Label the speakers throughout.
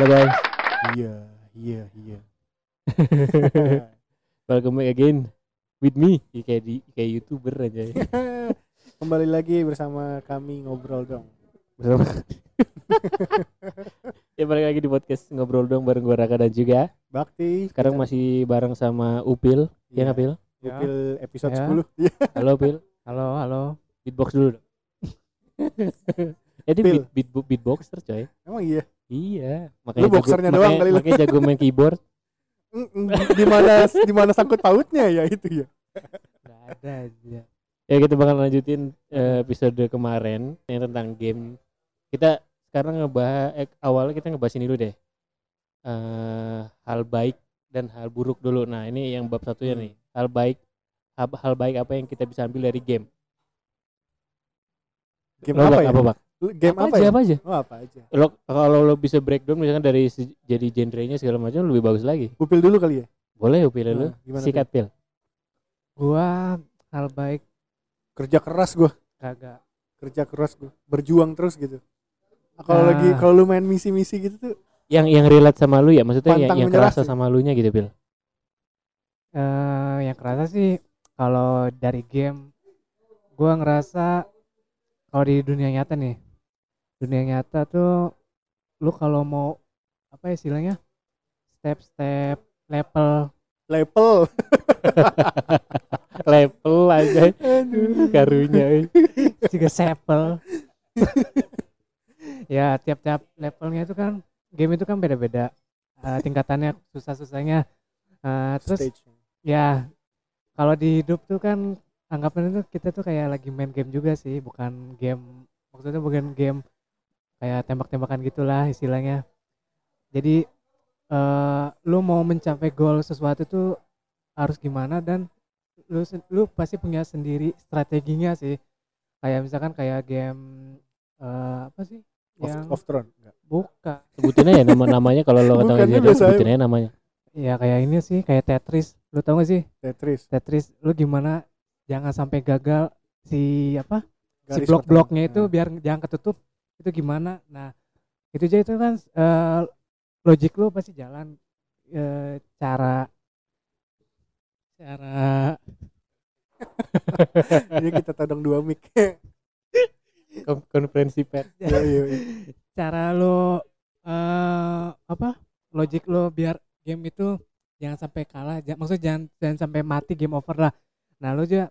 Speaker 1: Halo guys,
Speaker 2: Iya, iya, iya.
Speaker 1: welcome back again with me. Ya, kayak di kayak youtuber aja. ya.
Speaker 2: Kembali lagi bersama kami ngobrol dong.
Speaker 1: Bersama. ya balik lagi di podcast ngobrol dong bareng gua Raka dan juga
Speaker 2: Bakti.
Speaker 1: sekarang
Speaker 2: kita-
Speaker 1: masih bareng sama Upil. Ya
Speaker 2: Iya,
Speaker 1: nggak Pil?
Speaker 2: Upil episode
Speaker 3: Ya.
Speaker 2: 10. Iya.
Speaker 1: Halo Pil.
Speaker 3: Halo, halo.
Speaker 1: Beatbox dulu. dong. Jadi
Speaker 2: Pil.
Speaker 1: beat, beat, beatboxer coy.
Speaker 2: Emang iya.
Speaker 1: Iya.
Speaker 2: Lu boxernya doang
Speaker 1: makanya,
Speaker 2: kali
Speaker 1: makanya jago main keyboard.
Speaker 2: Mm, mm, Di mana di mana sangkut pautnya ya itu ya.
Speaker 3: Gak ada aja.
Speaker 1: Ya kita bakal lanjutin eh, episode kemarin yang tentang game. Kita sekarang ngebahas eh, awalnya kita ngebahas ini dulu deh. eh hal baik dan hal buruk dulu. Nah, ini yang bab satunya
Speaker 2: Hmm.
Speaker 1: nih. Hal baik hal, hal baik apa yang kita bisa ambil dari game?
Speaker 2: Game
Speaker 1: Lo,
Speaker 2: apa
Speaker 1: Bak,
Speaker 2: ya?
Speaker 1: Apa, Bak?
Speaker 2: Game apa,
Speaker 1: aja,
Speaker 2: ya?
Speaker 1: apa aja?
Speaker 2: Oh, apa aja?
Speaker 1: Lo kalau lo bisa breakdown misalkan dari jadi genrenya segala macam lebih bagus lagi.
Speaker 2: Upil dulu kali ya.
Speaker 1: Boleh pilih lo.
Speaker 2: Nah, gimana,
Speaker 1: Sikat pil.
Speaker 3: Gua hal baik
Speaker 2: Kerja keras gua,
Speaker 3: kagak.
Speaker 2: kerja keras gua. Berjuang terus gitu. Kalau
Speaker 3: Ah.
Speaker 2: lagi kalau lu main misi-misi gitu tuh
Speaker 1: Yang yang relate sama lu ya, maksudnya yang,
Speaker 2: Pantang
Speaker 1: yang kerasa
Speaker 2: sih.
Speaker 1: sama lu nya gitu, Pil.
Speaker 3: Eh yang kerasa sih kalau dari game gua ngerasa kalau di dunia nyata nih. Dunia nyata tuh lu kalau mau apa ya istilahnya? Step-step level
Speaker 2: level.
Speaker 1: Level aja.
Speaker 2: Aduh.
Speaker 1: karunya
Speaker 3: juga sepel. ya tiap-tiap levelnya itu kan game itu kan beda-beda Eh, tingkatannya susah-susahnya Eh, terus
Speaker 2: Stage.
Speaker 3: ya kalau di hidup tuh kan anggapan itu kita tuh kayak lagi main game juga sih bukan game maksudnya bukan game kayak tembak-tembakan gitulah istilahnya jadi eh lu mau mencapai goal sesuatu tuh harus gimana dan lu lu pasti punya sendiri strateginya sih kayak misalkan kayak game eh apa sih
Speaker 2: Of,
Speaker 3: yang
Speaker 2: of Throne. Enggak.
Speaker 3: buka
Speaker 1: Sebutin aja nama namanya kalau lo aja
Speaker 2: biasa
Speaker 1: sebutin aja namanya.
Speaker 3: ya kayak ini sih kayak Tetris lu tau gak sih
Speaker 2: Tetris.
Speaker 3: Tetris lu gimana jangan sampai gagal si apa si
Speaker 2: Garis
Speaker 3: blok-bloknya
Speaker 2: pertama.
Speaker 3: itu biar jangan ketutup itu gimana nah itu aja itu kan eh, logik lu pasti jalan eh, cara cara
Speaker 2: Ini kita todong dua mic.
Speaker 1: Kon- Konferensi pers.
Speaker 2: Iya, iya, iya.
Speaker 3: cara lu eh apa logik lu biar game itu jangan sampai kalah maksudnya jangan jangan sampai mati game over lah nah lu juga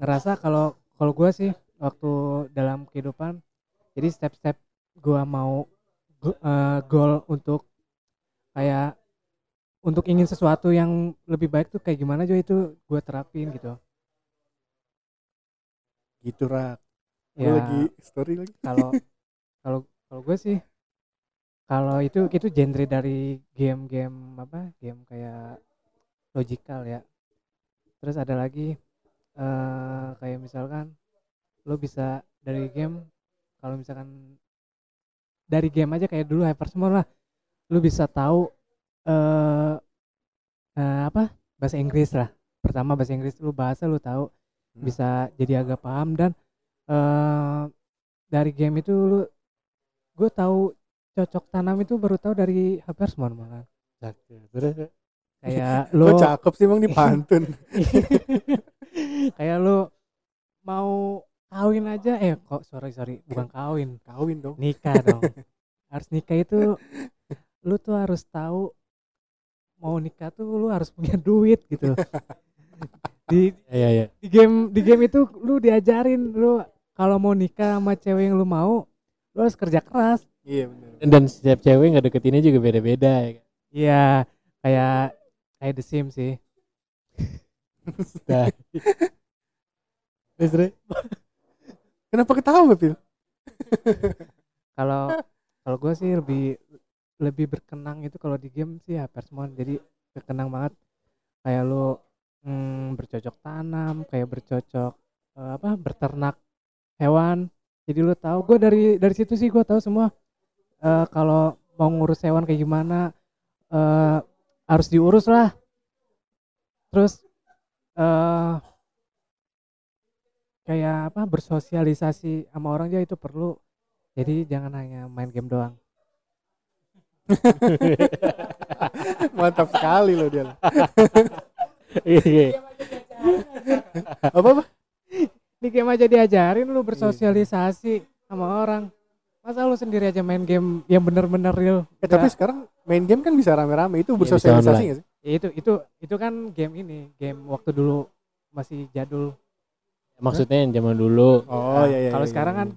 Speaker 3: ngerasa kalau kalau gua sih waktu dalam kehidupan jadi step-step gua mau go- eh, goal untuk kayak untuk ingin sesuatu yang lebih baik tuh kayak gimana juga itu gua terapin gitu
Speaker 2: Gitu rak.
Speaker 3: Ya
Speaker 2: lagi story lagi.
Speaker 3: kalau kalau kalau gue sih kalau itu itu genre dari game-game apa game kayak logical ya terus ada lagi eh kayak misalkan lo bisa dari game kalau misalkan dari game aja kayak dulu Hypersmall lah. Lu bisa tahu eh eh, apa? Bahasa Inggris lah. Pertama bahasa Inggris lu bahasa lu tahu.
Speaker 2: Hmm.
Speaker 3: bisa jadi agak paham dan eh dari game itu lu gue tahu cocok tanam itu baru tahu dari Hypersmon malah.
Speaker 1: Terus?
Speaker 3: Kayak
Speaker 2: lo cakep sih emang dipantun.
Speaker 3: kayak lu mau kawin aja eh kok sorry sorry bukan kawin
Speaker 2: Kawin dong.
Speaker 3: nikah dong harus nikah itu lu tuh harus tahu mau nikah tuh lu harus punya duit gitu di
Speaker 1: Iya iya.
Speaker 3: di game di game itu lu diajarin lu kalau mau nikah sama cewek yang lu mau lu harus kerja keras
Speaker 2: Iya benar.
Speaker 1: Dan, dan setiap cewek nggak deketinnya juga beda-beda ya. kan?
Speaker 3: iya kayak kayak The Sims sih
Speaker 1: Nah. Terus terus.
Speaker 2: Kenapa ketawa, Pil?
Speaker 3: kalau kalau gue sih lebih lebih berkenang itu kalau di game sih Hypersmon jadi berkenang banget. Kayak lu mm, bercocok tanam kayak bercocok eh, apa berternak hewan. Jadi lu tahu gue dari dari situ sih gue tahu semua Eh, kalau mau ngurus hewan kayak gimana eh harus diurus lah. Terus eh kayak apa bersosialisasi sama orang aja itu perlu jadi jangan hanya main game doang
Speaker 2: Mantap sekali loh dia.
Speaker 1: Iya.
Speaker 2: Apa apa?
Speaker 3: Di game aja diajarin lu bersosialisasi sama orang. Masa lu sendiri aja main game yang bener-bener real?
Speaker 2: Eh, tapi sekarang main game kan bisa rame-rame itu
Speaker 1: Iya,
Speaker 2: bersosialisasi nggak sih?
Speaker 3: ya itu itu itu kan game ini, game waktu dulu masih jadul.
Speaker 1: Maksudnya yang zaman dulu.
Speaker 2: Oh
Speaker 3: Nah,
Speaker 2: iya iya.
Speaker 3: kalau
Speaker 2: iya,
Speaker 3: sekarang
Speaker 2: iya.
Speaker 3: kan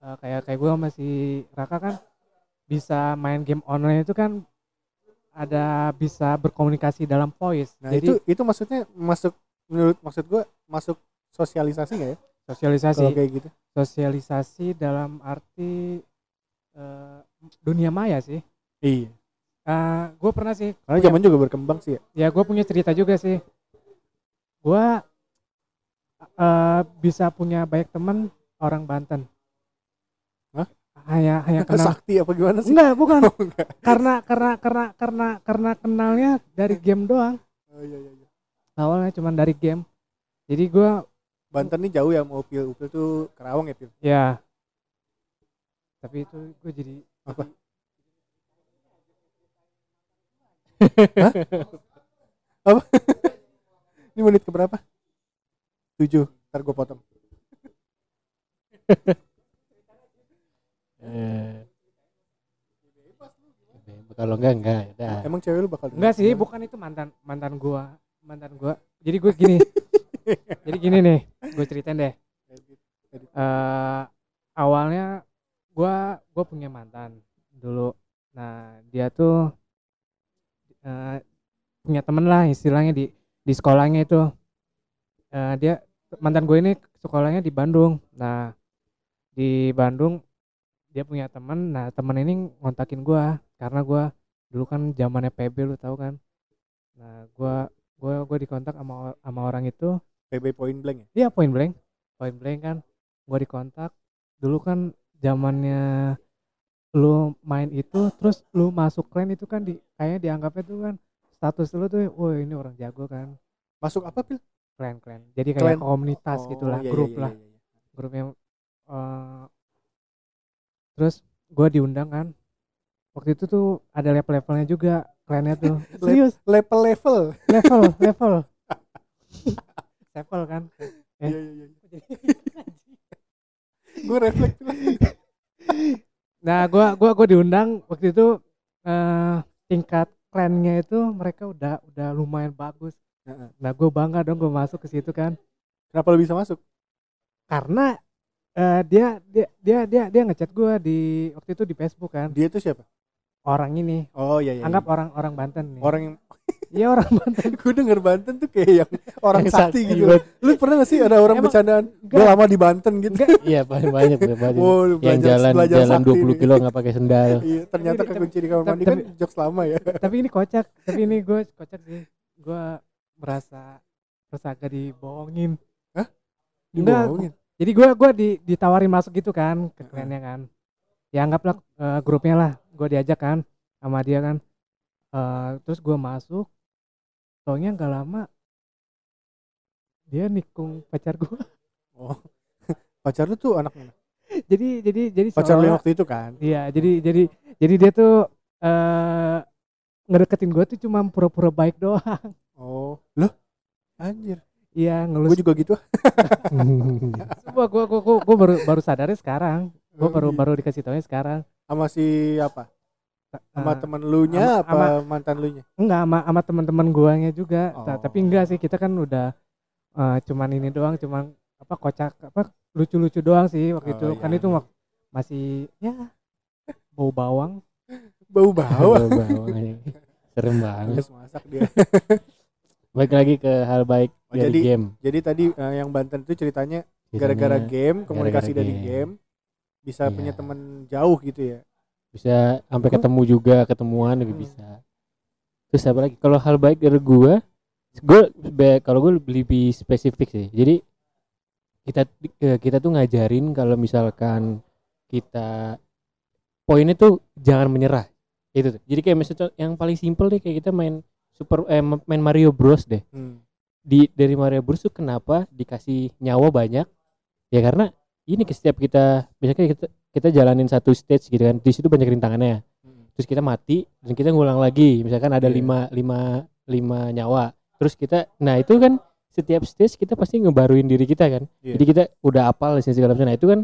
Speaker 3: eh, kayak kayak gue masih Raka kan bisa main game online itu kan ada bisa berkomunikasi dalam voice.
Speaker 2: Nah,
Speaker 3: Jadi
Speaker 2: itu itu maksudnya masuk menurut maksud gua masuk sosialisasi nggak ya?
Speaker 3: sosialisasi
Speaker 2: Kalau kayak gitu.
Speaker 3: sosialisasi dalam arti eh, dunia maya sih.
Speaker 2: Iya.
Speaker 3: gue pernah sih
Speaker 2: Karena
Speaker 3: punya-
Speaker 2: zaman juga berkembang sih ya.
Speaker 3: ya gue punya cerita juga sih gue eh, bisa punya banyak teman orang Banten
Speaker 2: Hah?
Speaker 3: hanya hanya kenal
Speaker 2: Sakti apa gimana sih?
Speaker 3: enggak bukan
Speaker 2: Oh, enggak.
Speaker 3: karena karena karena karena karena kenalnya dari game doang
Speaker 2: Oh, iya, iya, iya.
Speaker 3: awalnya cuma dari game jadi gue
Speaker 2: Banten nih jauh ya mau Upil. Upil tuh Kerawang ya, Pil.
Speaker 3: ya tapi itu gue jadi
Speaker 2: Apa? Ini menit ke berapa? 7. Ntar gue potong.
Speaker 1: Eh. Kalau enggak enggak.
Speaker 2: Emang cewek lu bakal
Speaker 3: enggak sih bukan itu mantan mantan gue mantan gue jadi gue gini. Jadi gini nih gue ceritain deh. Eh awalnya gua gua punya mantan dulu. Nah dia tuh eh, punya temen lah istilahnya di di sekolahnya itu. Eh, dia mantan gue ini sekolahnya di Bandung nah di Bandung dia punya temen nah temen ini ngontakin gua karena gua dulu kan zamannya PB lu tahu kan nah gua gua gua dikontak sama sama orang itu
Speaker 2: PB point blank ya?
Speaker 3: Iya point blank, point blank kan. Gua dikontak. Dulu kan zamannya lu main itu, terus lu masuk clan itu kan di kayaknya dianggapnya tuh kan status lu tuh, wah ini orang jago kan.
Speaker 2: Masuk apa, Pil?
Speaker 3: Clan clan. Jadi kayak
Speaker 2: Clan.
Speaker 3: komunitas
Speaker 2: Oh,
Speaker 3: gitulah,
Speaker 2: iya, iya,
Speaker 3: grup
Speaker 2: iya,
Speaker 3: lah,
Speaker 2: iya, iya.
Speaker 3: grup yang. eh, terus gua diundang kan. Waktu itu tuh ada level-levelnya juga klannya tuh. Serius,
Speaker 2: Level-level.
Speaker 3: level, level. level kan. Eh.
Speaker 2: Iya, iya, iya. Gue refleks.
Speaker 3: Nah, gua gua gua diundang waktu itu eh tingkat klannya itu mereka udah udah lumayan bagus. Nah, gue bangga dong gue masuk ke situ kan.
Speaker 2: Kenapa lu bisa masuk?
Speaker 3: Karena eh dia dia dia dia dia ngechat gua di waktu itu di Facebook kan.
Speaker 2: Dia tuh siapa?
Speaker 3: Orang ini
Speaker 2: Oh iya iya.
Speaker 3: anggap
Speaker 2: iya.
Speaker 3: orang orang Banten nih.
Speaker 2: orang yang
Speaker 3: Iya orang Banten.
Speaker 2: gue denger Banten tuh kayak yang orang sakti gitu. Lu pernah gak sih ada orang
Speaker 3: Emang-
Speaker 2: bercandaan? Gue lama di Banten gitu.
Speaker 3: Enggak.
Speaker 1: Iya paling banyak udah banyak.
Speaker 2: Oh,
Speaker 1: yang
Speaker 2: belajar
Speaker 1: jalan
Speaker 2: belajar
Speaker 1: jalan
Speaker 2: sakti
Speaker 1: 20
Speaker 2: nih.
Speaker 1: kilo nggak pakai sendal.
Speaker 2: Iya, ternyata kekunci di kamar
Speaker 3: tapi-
Speaker 2: mandi kan
Speaker 3: tapi-
Speaker 2: jokes lama ya.
Speaker 3: Tapi ini kocak. Tapi ini gue kocak sih. Gue merasa merasa agak dibohongin. Enggak,
Speaker 2: Dibohongin.
Speaker 3: Jadi gue gua di, ditawarin masuk gitu kan ke klannya kan. Ya anggaplah eh, grupnya lah. Gue diajak kan sama dia kan. Eh, terus gue masuk. Taunya nggak lama dia nikung pacar gue.
Speaker 2: Oh. Pacar lu tuh anak mana?
Speaker 3: jadi jadi jadi
Speaker 2: Pacar lu waktu itu kan?
Speaker 3: Iya, jadi jadi jadi dia tuh eh ngedeketin gue tuh cuma pura-pura baik doang.
Speaker 2: Oh, loh? Anjir.
Speaker 3: Iya,
Speaker 2: Gue
Speaker 3: ngelus.
Speaker 2: juga gitu.
Speaker 3: Gua gua gua, gua baru baru sadarnya sekarang. Gue
Speaker 2: Oh,
Speaker 3: baru
Speaker 2: iya.
Speaker 3: baru dikasih taunya sekarang.
Speaker 2: Sama si apa? Sama
Speaker 3: Eh,
Speaker 2: temen lu nya apa mantan lu nya?
Speaker 3: Enggak sama sama teman-teman guanya juga.
Speaker 2: Oh.
Speaker 3: Tapi enggak sih kita kan udah eh, cuman ini doang, cuman apa kocak apa lucu-lucu doang sih waktu
Speaker 2: Oh,
Speaker 3: itu. Kan
Speaker 2: iya.
Speaker 3: itu wak- masih ya bau bawang.
Speaker 2: Bau bawah.
Speaker 1: Bawang-bawang. Serem banget.
Speaker 2: Masak dia.
Speaker 1: Balik lagi ke hal baik
Speaker 2: Oh,
Speaker 1: dari
Speaker 2: jadi-
Speaker 1: game.
Speaker 2: Jadi tadi eh, yang Banten itu ceritanya gara-gara game, komunikasi
Speaker 1: gara-gara
Speaker 2: dari
Speaker 1: game.
Speaker 2: game, bisa
Speaker 1: Iya.
Speaker 2: punya teman jauh gitu ya.
Speaker 1: bisa sampai ketemu juga ketemuan juga
Speaker 2: Hmm.
Speaker 1: bisa terus apa lagi kalau hal baik dari gua gue kalau gue lebih spesifik sih jadi kita eh, kita tuh ngajarin kalau misalkan kita poinnya tuh jangan menyerah itu tuh. Jadi kayak misalnya yang paling simpel deh kayak kita main super eh, main Mario Bros deh.
Speaker 2: Hmm.
Speaker 1: di dari Mario Bros tuh kenapa dikasih nyawa banyak? Ya karena ini ke setiap kita misalnya kita kita jalanin satu stage gitu kan di situ banyak rintangannya.
Speaker 2: Hmm.
Speaker 1: terus kita mati dan kita ngulang lagi. Misalkan ada
Speaker 2: Iya.
Speaker 1: lima lima lima nyawa. Terus kita nah itu kan setiap stage kita pasti ngebaruin diri kita kan.
Speaker 2: Iya.
Speaker 1: jadi kita udah apal segala macam. Nah itu kan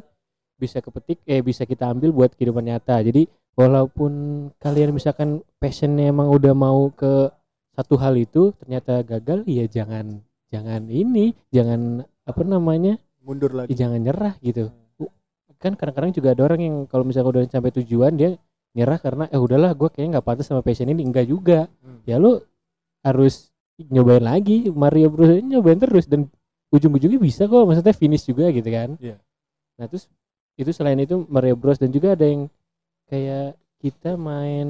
Speaker 1: bisa kepetik eh bisa kita ambil buat kehidupan nyata. Jadi walaupun kalian misalkan passionnya emang udah mau ke satu hal itu ternyata gagal ya jangan jangan ini jangan apa namanya
Speaker 2: mundur
Speaker 1: ya
Speaker 2: lagi
Speaker 1: jangan nyerah gitu. Kan kadang-kadang juga ada orang yang kalau misalnya udah sampai tujuan dia nyerah karena eh udahlah gue kayaknya nggak pantas sama passion ini. Enggak juga.
Speaker 2: Hmm.
Speaker 1: ya lu harus nyobain lagi Mario Bros nyobain terus dan ujung-ujungnya bisa kok maksudnya finish juga gitu kan.
Speaker 2: Iya.
Speaker 1: nah terus itu selain itu Mario Bros dan juga ada yang kayak kita main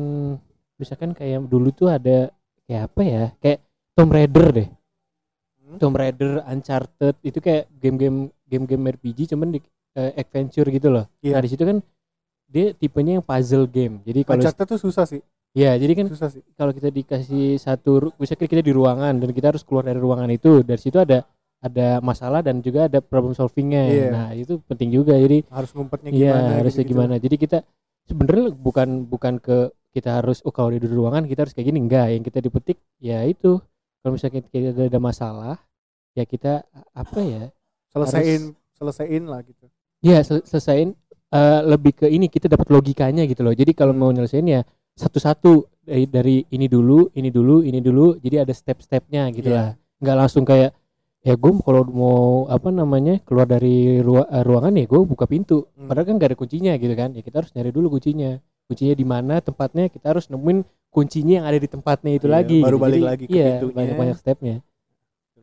Speaker 1: misalkan kayak dulu tuh ada kayak apa ya kayak Tomb Raider deh
Speaker 2: Hmm.
Speaker 1: Tomb Raider, Uncharted itu kayak game-game game-game RPG cuman di eh, adventure gitu loh.
Speaker 2: Iya.
Speaker 1: Nah di situ kan dia tipenya yang puzzle game. Jadi kalau
Speaker 2: Uncharted tuh susah sih
Speaker 1: ya jadi kan
Speaker 2: susah sih
Speaker 1: kalau kita dikasih satu misalnya kita di ruangan dan kita harus keluar dari ruangan itu dari situ ada ada masalah dan juga ada problem solvingnya.
Speaker 2: Iya.
Speaker 1: Nah itu penting juga jadi
Speaker 2: harus ngumpetnya
Speaker 1: Iya
Speaker 2: gimana
Speaker 1: harusnya
Speaker 2: gitu-gitu.
Speaker 1: gimana. Jadi kita sebenarnya bukan bukan ke kita harus oh kalau di ruangan kita harus kayak gini enggak. Yang kita dipetik ya itu kalau misalnya kita ada, ada masalah ya kita apa ya?
Speaker 2: selesaiin selesaiin lah gitu
Speaker 1: Ya sel- selesain eh, lebih ke ini kita dapat logikanya gitu loh. Jadi kalau mau nyelesain ya satu-satu dari dari ini dulu, ini dulu, ini dulu. Jadi ada step-stepnya gitu
Speaker 2: Iya.
Speaker 1: lah. Nggak langsung kayak ya gue kalau mau apa namanya keluar dari eh, ruangan ya gue buka pintu.
Speaker 2: Hmm.
Speaker 1: Padahal kan gak ada kuncinya gitu kan. Ya kita harus nyari dulu kuncinya. Kuncinya di mana tempatnya kita harus nemuin kuncinya yang ada di tempatnya itu
Speaker 2: Iya,
Speaker 1: lagi.
Speaker 2: baru
Speaker 1: gitu.
Speaker 2: balik
Speaker 1: Jadi,
Speaker 2: lagi ke
Speaker 1: iya,
Speaker 2: pintunya.
Speaker 1: Banyak-banyak stepnya.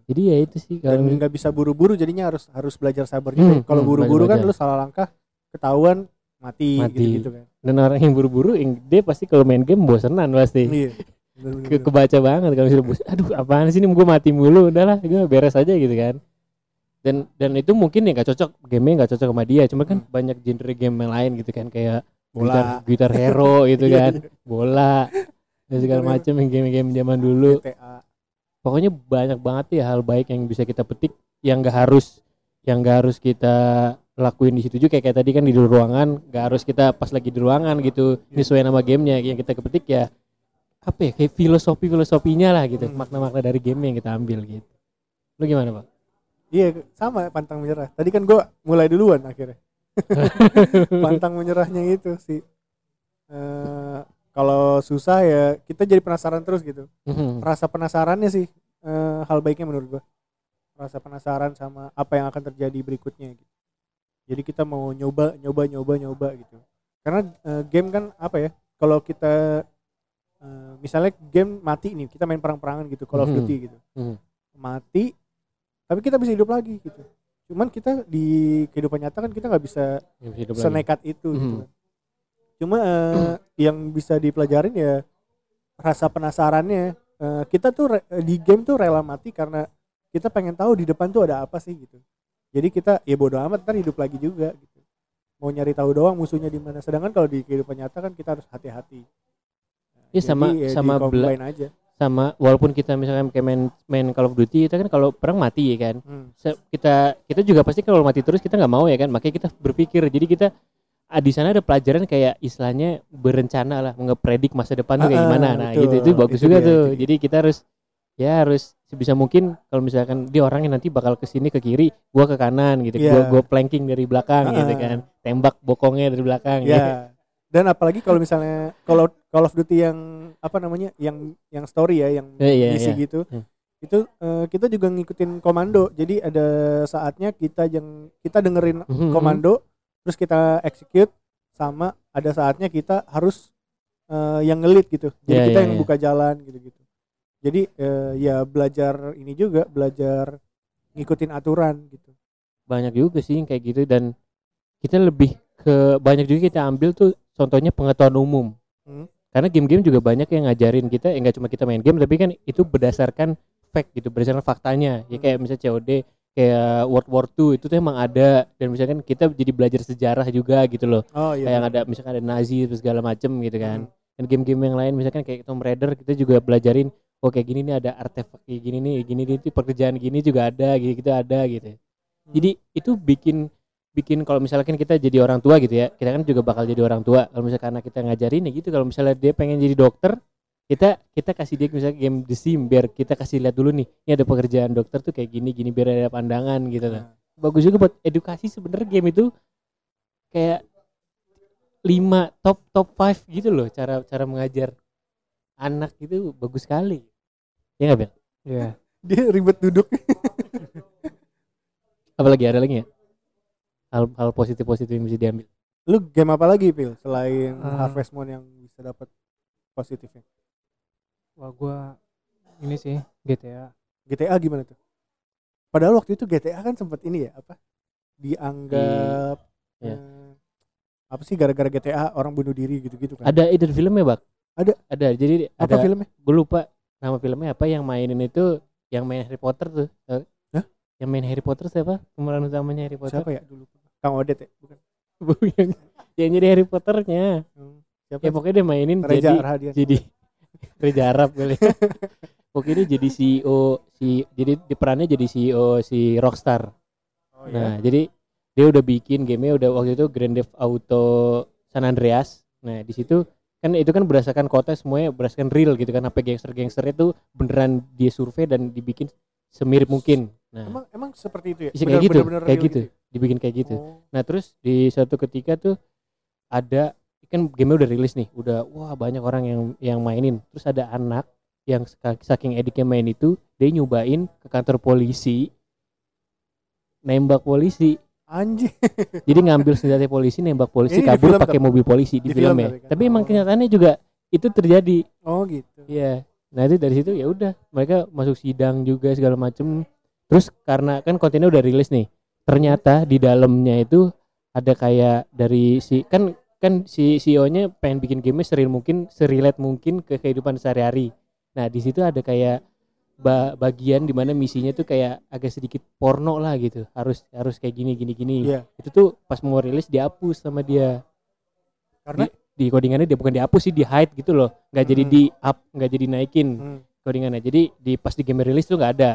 Speaker 1: Jadi ya itu sih kalau
Speaker 2: nggak bisa buru-buru jadinya harus harus belajar sabar juga
Speaker 1: Hmm,
Speaker 2: kalau
Speaker 1: hmm,
Speaker 2: buru-buru kan lu salah langkah ketahuan mati,
Speaker 1: Mati.
Speaker 2: gitu-gitu kan
Speaker 1: dan orang yang buru-buru yang dia pasti kalau main game bosenan pasti.
Speaker 2: iya
Speaker 1: ke kebaca banget kalau misalnya aduh apaan sih ini? Gue mati mulu. Udahlah gue beres aja gitu kan. Dan dan itu mungkin ya nggak cocok. Game nggak cocok sama dia. Cuma kan
Speaker 2: Hmm.
Speaker 1: banyak genre game yang lain gitu kan. Kayak
Speaker 2: Bola.
Speaker 1: gitar, gitar hero gitu
Speaker 2: Iya,
Speaker 1: kan. bola. Dan segala macam yang game-game zaman dulu.
Speaker 2: GTA
Speaker 1: pokoknya banyak banget ya hal baik yang bisa kita petik. Yang nggak harus yang nggak harus kita lakuin di situ juga. Kayak, kayak tadi kan di ruangan nggak harus kita pas lagi di ruangan gitu.
Speaker 2: Iya.
Speaker 1: nyesuaiin nama gamenya. Yang kita kepetik ya apa ya kayak filosofi filosofinya lah gitu.
Speaker 2: Hmm.
Speaker 1: makna-makna dari game yang kita ambil gitu. Lu gimana pak?
Speaker 2: Iya sama pantang menyerah. Tadi kan gua mulai duluan akhirnya. Pantang menyerahnya itu sih. Eh, kalau susah ya kita jadi penasaran terus gitu.
Speaker 1: Mhm.
Speaker 2: rasa penasarannya sih eh, hal baiknya menurut gua. Rasa penasaran sama apa yang akan terjadi berikutnya gitu. Jadi kita mau nyoba nyoba nyoba nyoba gitu. Karena eh, game kan apa ya kalau kita eh, misalnya game mati nih kita main perang-perangan gitu Call of
Speaker 1: Mhm.
Speaker 2: Duty gitu
Speaker 1: Mhm.
Speaker 2: mati tapi kita bisa hidup lagi gitu cuman kita di kehidupan nyata kan kita nggak bisa
Speaker 1: hidup lagi.
Speaker 2: senekat itu gitu
Speaker 1: Mhm.
Speaker 2: kan. Cuma eh, yang bisa dipelajarin ya rasa penasarannya. Eh, kita tuh re- di game tuh rela mati karena kita pengen tahu di depan tuh ada apa sih gitu. Jadi kita ya bodo amat ntar hidup lagi juga gitu. Mau nyari tahu doang musuhnya di mana. Sedangkan kalau di kehidupan nyata kan kita harus hati-hati.
Speaker 1: Iya, sama-
Speaker 2: ya
Speaker 1: sama
Speaker 2: aja.
Speaker 1: sama walaupun kita misalkan kayak main main Call of Duty kita kan kalau perang mati ya kan
Speaker 2: Hmm.
Speaker 1: Kita kita juga pasti kalau mati terus kita nggak mau ya kan makanya kita berpikir jadi kita ah, di sana ada pelajaran kayak istilahnya berencana lah ngepredik masa depan tuh kayak
Speaker 2: Ah,
Speaker 1: gimana nah
Speaker 2: betul.
Speaker 1: gitu itu bagus
Speaker 2: Itu
Speaker 1: juga
Speaker 2: dia,
Speaker 1: tuh
Speaker 2: itu
Speaker 1: jadi kita harus ya harus sebisa mungkin kalau misalkan dia orangnya nanti bakal ke sini ke kiri gua ke kanan gitu
Speaker 2: Iya.
Speaker 1: gua gua planking dari belakang gitu
Speaker 2: Ah.
Speaker 1: kan tembak bokongnya dari belakang gitu.
Speaker 2: Dan apalagi kalau misalnya kalau Call of Duty yang apa namanya yang yang story ya yang
Speaker 1: Eh, iya,
Speaker 2: misi
Speaker 1: iya.
Speaker 2: gitu
Speaker 1: Hmm.
Speaker 2: itu eh, kita juga ngikutin komando jadi ada saatnya kita yang kita dengerin
Speaker 1: Mhm.
Speaker 2: komando terus kita execute sama ada saatnya kita harus eh, yang ngelit gitu jadi
Speaker 1: Iya,
Speaker 2: kita
Speaker 1: iya,
Speaker 2: yang
Speaker 1: iya.
Speaker 2: buka jalan gitu gitu jadi eh, ya belajar ini juga belajar ngikutin aturan gitu
Speaker 1: banyak juga sih yang kayak gitu dan kita lebih ke banyak juga kita ambil tuh contohnya pengetahuan umum
Speaker 2: Hmm.
Speaker 1: karena game-game juga banyak yang ngajarin kita ya nggak cuma kita main game tapi kan itu berdasarkan fact gitu berdasarkan faktanya ya
Speaker 2: Hmm.
Speaker 1: kayak misalnya COD kayak World War II itu tuh emang ada dan misalkan kita jadi belajar sejarah juga gitu loh
Speaker 2: oh iya
Speaker 1: kayak yang ada misalkan ada Nazi terus segala macem gitu kan
Speaker 2: Hmm.
Speaker 1: dan game-game yang lain misalkan kayak Tomb Raider kita juga belajarin oh kayak gini nih ada artefak kayak gini nih gini nih pekerjaan gini juga ada gitu gitu ada gitu
Speaker 2: Hmm.
Speaker 1: jadi itu bikin bikin kalau misalkan kita jadi orang tua gitu ya kita kan juga bakal jadi orang tua. Kalau misalkan anak kita ngajarin ya gitu kalau misalnya dia pengen jadi dokter kita kita kasih dia misalnya game The Sim biar kita kasih lihat dulu nih ini ada pekerjaan dokter tuh kayak gini gini biar ada pandangan gitu lah bagus juga buat edukasi sebenarnya game itu kayak lima top top five gitu loh cara cara mengajar anak itu bagus sekali. Ya nggak Bel?
Speaker 3: Iya.
Speaker 2: dia ribet duduk.
Speaker 1: Apalagi ada lagi ya hal hal positif positif yang bisa diambil
Speaker 2: lu game apa lagi pil selain
Speaker 3: Eh.
Speaker 2: Harvest Moon yang bisa dapat positifnya
Speaker 3: Wah gua ini sih GTA.
Speaker 2: GTA gimana tuh padahal waktu itu GTA kan sempat ini ya apa dianggap
Speaker 1: Iya.
Speaker 2: eh, apa sih gara-gara GTA orang bunuh diri gitu-gitu kan
Speaker 1: ada itu filmnya bak
Speaker 2: Ada.
Speaker 1: ada jadi
Speaker 2: apa
Speaker 1: ada
Speaker 2: filmnya
Speaker 1: gue lupa nama filmnya apa yang mainin itu yang main Harry Potter tuh?
Speaker 2: Hah?
Speaker 1: yang main Harry Potter siapa pemeran utamanya Harry Potter
Speaker 2: siapa ya dulu Kang Odet ya bukan
Speaker 1: yang, yang jadi Harry Potternya
Speaker 2: Hmm, siapa
Speaker 1: ya
Speaker 2: sih?
Speaker 1: pokoknya dia mainin
Speaker 2: Reza
Speaker 1: jadi
Speaker 2: Rahadian
Speaker 1: jadi Reza Arab kali pokoknya dia jadi CEO si jadi di perannya jadi CEO si Rockstar
Speaker 2: oh,
Speaker 1: Nah,
Speaker 2: ya.
Speaker 1: jadi dia udah bikin gamenya udah waktu itu Grand Theft Auto San Andreas. Nah, di situ kan itu kan berdasarkan kota semuanya berdasarkan real gitu kan. Apa gangster-gangster itu beneran dia survei dan dibikin semirip mungkin. Nah,
Speaker 2: emang emang seperti itu ya
Speaker 1: Isi kayak gitu, kayak
Speaker 2: real
Speaker 1: gitu. dibikin kayak gitu.
Speaker 2: Oh.
Speaker 1: Nah, terus di suatu ketika tuh ada kan gamenya udah rilis nih, udah wah banyak orang yang yang mainin. Terus ada anak yang saking ediknya main itu, dia nyobain ke kantor polisi nembak polisi
Speaker 2: anjing
Speaker 1: jadi ngambil senjata polisi nembak polisi
Speaker 2: Ini
Speaker 1: kabur pakai mobil polisi di,
Speaker 2: di film
Speaker 1: film ya
Speaker 2: tapi kan?
Speaker 1: tapi emang
Speaker 2: Oh.
Speaker 1: kenyataannya juga itu terjadi
Speaker 2: oh gitu
Speaker 1: iya nah itu dari situ ya udah mereka masuk sidang juga segala macem. Terus karena kan kontennya udah rilis nih ternyata di dalamnya itu ada kayak dari si kan kan si CEO-nya pengen bikin game seril mungkin serilet mungkin ke kehidupan sehari-hari. Nah di situ ada kayak ba- bagian di mana misinya tuh kayak agak sedikit porno lah gitu. Harus harus kayak gini gini gini.
Speaker 2: Iya.
Speaker 1: Itu tuh pas mau rilis dihapus sama dia.
Speaker 2: Karena
Speaker 1: di codingannya dia bukan dihapus sih di hide gitu loh. Nggak jadi
Speaker 2: Hmm.
Speaker 1: di up nggak jadi naikin
Speaker 2: hmm,
Speaker 1: codingannya. Jadi di pas di game rilis tuh nggak ada.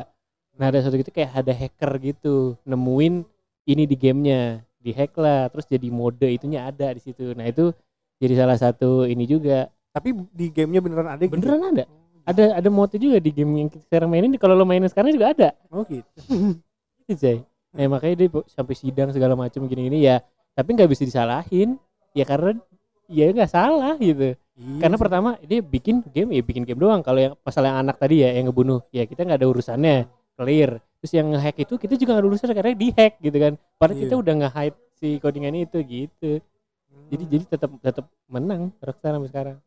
Speaker 1: Nah ada satu gitu kayak ada hacker gitu nemuin ini di gamenya. Di hack lah terus jadi mode itunya ada di situ. Nah itu jadi salah satu ini juga.
Speaker 2: Tapi di gamenya beneran ada gitu?
Speaker 1: beneran ada. Ada ada mode juga di game yang kita sekarang mainin. Kalau lo mainin sekarang juga ada.
Speaker 2: Oh gitu.
Speaker 1: Gitu, Jay. Nah, makanya dia sampai sidang segala macam gini-gini ya. Tapi nggak bisa disalahin. Ya karena ya nggak salah gitu.
Speaker 2: Iya
Speaker 1: Karena
Speaker 2: sih.
Speaker 1: pertama dia bikin game ya bikin game doang. Kalau yang masalah yang anak tadi ya yang ngebunuh, ya kita nggak ada urusannya. Clear. Terus yang nge-hack itu kita juga nggak ada urusannya karena di hack gitu kan. Padahal
Speaker 2: Iya.
Speaker 1: kita udah nge-hide si codingan itu gitu. Jadi
Speaker 2: Hmm.
Speaker 1: jadi tetap tetap menang Rockstar sampai sekarang.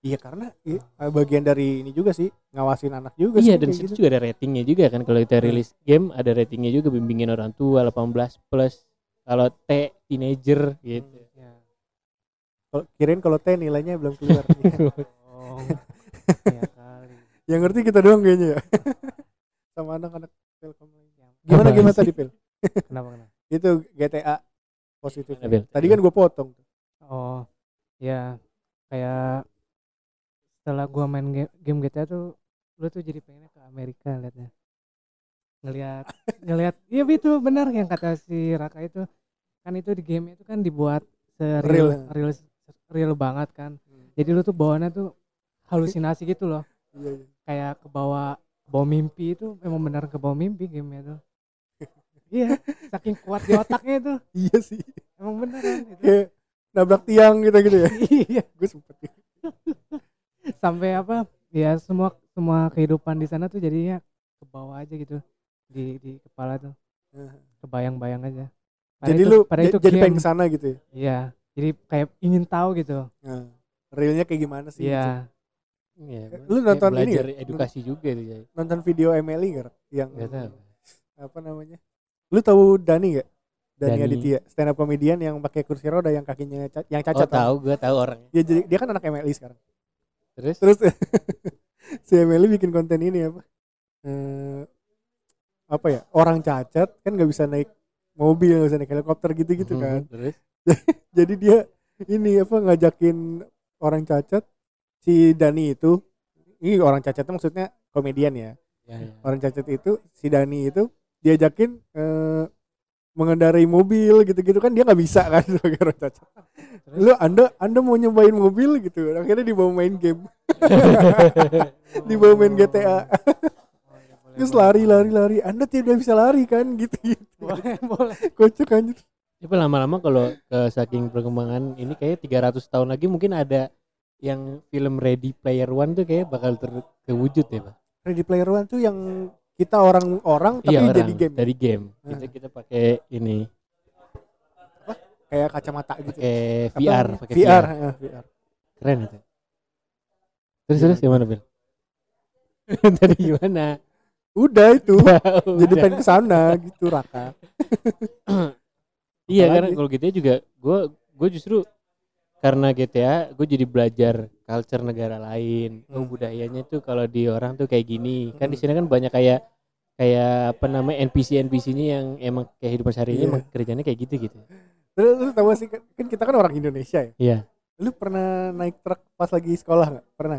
Speaker 2: iya karena eh, bagian dari ini juga sih ngawasin anak juga
Speaker 1: Iya
Speaker 2: sih
Speaker 1: dan situ
Speaker 2: gitu.
Speaker 1: juga ada ratingnya juga kan kalau kita
Speaker 2: Hmm.
Speaker 1: rilis game ada ratingnya juga bimbingin orang tua 18 plus kalau T teenager gitu.
Speaker 3: Ya.
Speaker 2: Kalau kirain kalau T nilainya belum keluar Iya.
Speaker 3: Oh. ya kali.
Speaker 2: yang ngerti kita doang kayaknya ya sama anak-anak Telkom lainnya gimana gimana tadi Pil
Speaker 3: Kenapa kenapa?
Speaker 2: itu GTA positif tadi kan gue potong
Speaker 3: Oh, ya kayak setelah gua main game, game GTA tuh lu tuh jadi pengennya ke Amerika liatnya ngelihat ngelihat iya itu benar yang kata si Raka itu kan itu di game itu kan dibuat
Speaker 2: Real.
Speaker 3: real real banget kan. Jadi lu tuh bawaannya tuh halusinasi gitu loh.
Speaker 2: Iya iya.
Speaker 3: Kayak ke bawah bawa mimpi itu emang benar ke bawah mimpi game itu iya saking kuat di otaknya itu.
Speaker 2: Iya sih.
Speaker 3: Emang beneran itu?
Speaker 2: Kayak nabrak tiang gitu gitu ya?
Speaker 3: Iya.
Speaker 2: Gue sempet
Speaker 3: sampai apa ya semua semua kehidupan di sana tuh jadinya ke bawah aja gitu. Di di kepala tuh. Kebayang-bayang aja. Padahal
Speaker 2: jadi
Speaker 3: itu-
Speaker 2: lu
Speaker 3: padahal
Speaker 2: j-
Speaker 3: itu
Speaker 2: jadi
Speaker 3: game.
Speaker 2: pengen ke sana gitu ya?
Speaker 3: Iya jadi kayak ingin tahu gitu
Speaker 2: nah, realnya kayak gimana sih gitu.
Speaker 3: iya
Speaker 1: Iya,
Speaker 2: lu
Speaker 1: kayak
Speaker 2: nonton ini
Speaker 1: belajar
Speaker 2: nggak?
Speaker 1: edukasi juga tuh Jay.
Speaker 2: nonton video Emily nggak yang
Speaker 1: Nggak tahu.
Speaker 2: apa namanya lu tahu Dani gak Dani,
Speaker 1: Dani.
Speaker 2: Aditya stand up comedian yang pakai kursi roda yang kakinya ca- yang
Speaker 1: Oh
Speaker 2: cacat
Speaker 1: tahu gue tahu orangnya.
Speaker 2: ya jadi dia kan anak MLI sekarang
Speaker 1: Terus
Speaker 2: terus si Emily bikin konten ini apa Eh, apa ya orang cacat kan nggak bisa naik mobil nggak bisa naik helikopter gitu gitu kan
Speaker 1: Terus
Speaker 2: jadi dia ini apa ngajakin orang cacat si Dani itu ini orang cacatnya maksudnya komedian ya
Speaker 1: ya, ya.
Speaker 2: orang cacat itu si Dani itu diajakin eh, mengendarai mobil gitu-gitu kan dia nggak bisa kan sebagai orang cacat. Lu anda anda mau nyobain mobil gitu, akhirnya dibawa main game, dibawa main GTA. Terus lari lari lari, anda tidak bisa lari kan gitu gitu.
Speaker 3: boleh boleh
Speaker 2: Kocak anjir.
Speaker 1: Tapi lama-lama kalau ke saking perkembangan ini kayak 300 tahun lagi mungkin ada yang film Ready Player One tuh kayak bakal terwujud ya, Pak.
Speaker 2: Ready Player One tuh yang kita orang-orang tapi
Speaker 1: iya, orang
Speaker 2: jadi game
Speaker 1: dari game.
Speaker 2: Ah.
Speaker 1: Kita kita pakai ini,
Speaker 2: kayak kacamata gitu.
Speaker 1: pakai
Speaker 2: Apa
Speaker 1: VR, pakai
Speaker 2: VR, ya, VR.
Speaker 1: Keren itu. Terus terus gimana, Bil? Tadi gimana?
Speaker 2: Udah itu. jadi
Speaker 1: Udah.
Speaker 2: pengen ke sana gitu Raka.
Speaker 1: Iya karena kalau GTA juga gue gue justru karena GTA gue jadi belajar culture negara lain oh
Speaker 2: Hmm.
Speaker 1: budayanya tuh kalau di orang tuh kayak gini kan di
Speaker 2: Hmm.
Speaker 1: sini kan banyak kayak kayak apa namanya NPC NPC-nya yang emang kayak hidup sehari ini
Speaker 2: Iya.
Speaker 1: emang kerjanya kayak gitu gitu
Speaker 2: Lu, lu tahu sih kan kan kita kan orang Indonesia ya.
Speaker 1: Iya
Speaker 2: Lu pernah naik truk pas lagi sekolah nggak? Pernah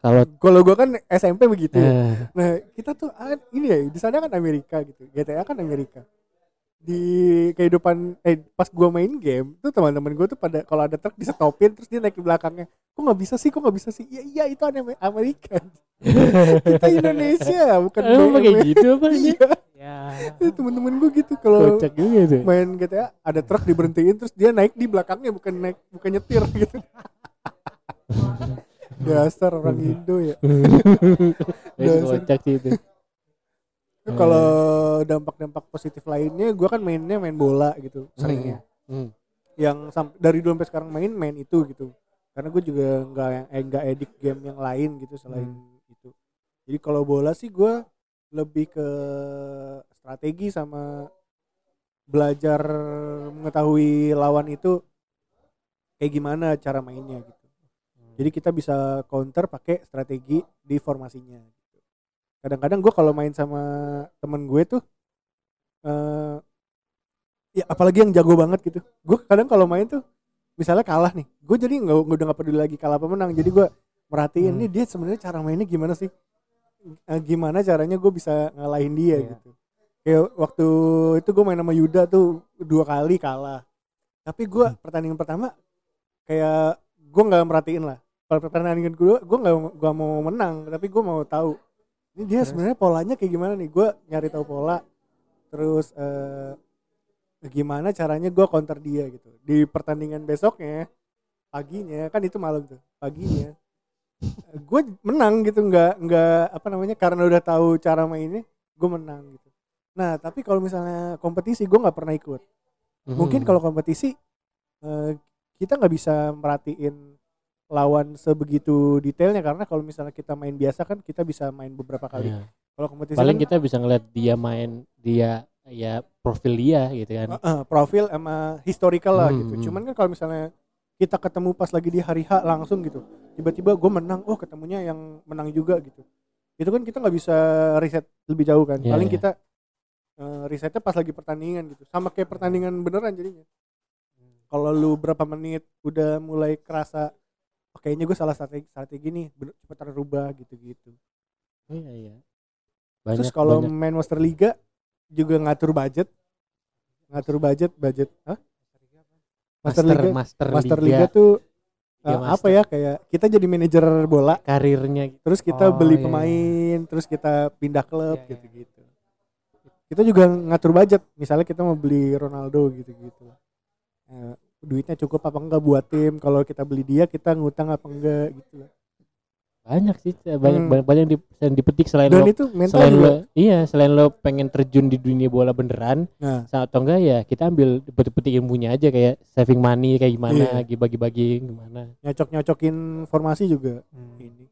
Speaker 1: kalau
Speaker 2: Kalau gua kan SMP begitu.
Speaker 1: eh,
Speaker 2: Nah, kita tuh ah, ini ya di sana kan Amerika gitu. GTA kan Amerika. Di kehidupan eh pas gua main game tuh teman-teman gua tuh pada kalau ada truk disetopin terus dia naik di belakangnya. Kok nggak bisa sih? Kok nggak bisa sih? Iya iya itu aneh Amerika. kita Indonesia bukan
Speaker 1: emang kayak gitu apa
Speaker 2: Iya,
Speaker 3: ya
Speaker 2: temen-temen gua gitu kalau main GTA ada truk diberhentiin terus dia naik di belakangnya bukan naik bukan nyetir gitu. Dasar orang Indo ya. Dasar.
Speaker 1: kocak sih itu
Speaker 2: Itu Kalau dampak-dampak positif lainnya, gua kan mainnya main bola gitu, seringnya.
Speaker 1: Hmm.
Speaker 2: Yang dari dulu sampai sekarang main main itu gitu. Karena gue juga nggak eh, nggak edik game yang lain gitu selain itu. Jadi kalau bola sih gua lebih ke strategi sama belajar mengetahui lawan itu kayak gimana cara mainnya gitu. Jadi kita bisa counter pakai strategi di formasinya. Kadang-kadang gue kalau main sama temen gue tuh, eh ya apalagi yang jago banget gitu. Gue kadang kalau main tuh, misalnya kalah nih, gue jadi nggak udah nggak peduli lagi kalah apa menang. Jadi gue merhatiin
Speaker 3: Hmm.
Speaker 2: nih dia sebenarnya cara mainnya gimana sih? Eh, gimana caranya gue bisa ngalahin dia
Speaker 3: Iya.
Speaker 2: gitu. Kayak waktu itu gue main sama Yuda tuh dua kali kalah. Tapi gue
Speaker 3: Hmm.
Speaker 2: pertandingan pertama kayak gue nggak merhatiin lah kalau pertandingan kedua gue nggak gak mau menang tapi gue mau tahu ini dia sebenarnya polanya kayak gimana nih? Gue nyari tahu pola terus eh, gimana caranya gue counter dia gitu. Di pertandingan besoknya paginya kan itu malam tuh paginya gue menang gitu. Nggak nggak apa namanya karena udah tahu cara mainnya gue menang gitu. Nah tapi kalau misalnya kompetisi gue nggak pernah ikut. Mungkin
Speaker 1: Hmm.
Speaker 2: kalau kompetisi eh, kita nggak bisa merhatiin lawan sebegitu detailnya karena kalau misalnya kita main biasa kan kita bisa main beberapa kali.
Speaker 1: Iya.
Speaker 2: kalau kompetisi
Speaker 1: paling
Speaker 2: kan,
Speaker 1: kita bisa ngeliat dia main dia ya profil dia gitu kan.
Speaker 2: Eh, eh, profil sama historical lah
Speaker 1: Hmm,
Speaker 2: gitu.
Speaker 1: hmm.
Speaker 2: cuman kan kalau misalnya kita ketemu pas lagi di hari H langsung gitu tiba-tiba gue menang oh ketemunya yang menang juga gitu. Itu kan kita nggak bisa riset lebih jauh kan.
Speaker 1: Iya,
Speaker 2: paling
Speaker 1: iya.
Speaker 2: kita eh, risetnya pas lagi pertandingan gitu. Sama kayak pertandingan beneran jadinya. Kalau lu berapa menit udah mulai kerasa oh, kayaknya gue salah strategi strategi nih cepetan rubah gitu-gitu.
Speaker 1: Iya iya. Banyak
Speaker 2: terus kalau main Master Liga juga ngatur budget. Ngatur budget budget Hah? Master, Liga.
Speaker 1: Master,
Speaker 2: Master
Speaker 1: Liga,
Speaker 2: Liga, tuh
Speaker 1: Liga
Speaker 2: eh, apa ya kayak kita jadi manajer bola.
Speaker 1: Karirnya gitu.
Speaker 2: terus kita
Speaker 3: Oh,
Speaker 2: beli
Speaker 3: iya, iya.
Speaker 2: pemain terus kita pindah klub
Speaker 3: Iya, iya.
Speaker 2: gitu-gitu. Kita juga ngatur budget. Misalnya kita mau beli Ronaldo gitu-gitu. Eh, duitnya cukup apa enggak buat tim kalau kita beli dia kita ngutang apa enggak gitu
Speaker 1: banyak sih banyak
Speaker 2: Hmm.
Speaker 1: banyak, banyak yang di- yang dipetik selain
Speaker 2: dan
Speaker 1: lo
Speaker 2: itu mental
Speaker 1: selain
Speaker 2: juga
Speaker 1: lo iya selain lo pengen terjun di dunia bola beneran
Speaker 2: nah
Speaker 1: atau enggak ya kita ambil petik-petik ilmunya aja kayak saving money kayak gimana
Speaker 2: Iya.
Speaker 1: bagi-bagi gimana
Speaker 2: nyocok nyocokin formasi juga
Speaker 3: Hmm.
Speaker 2: ini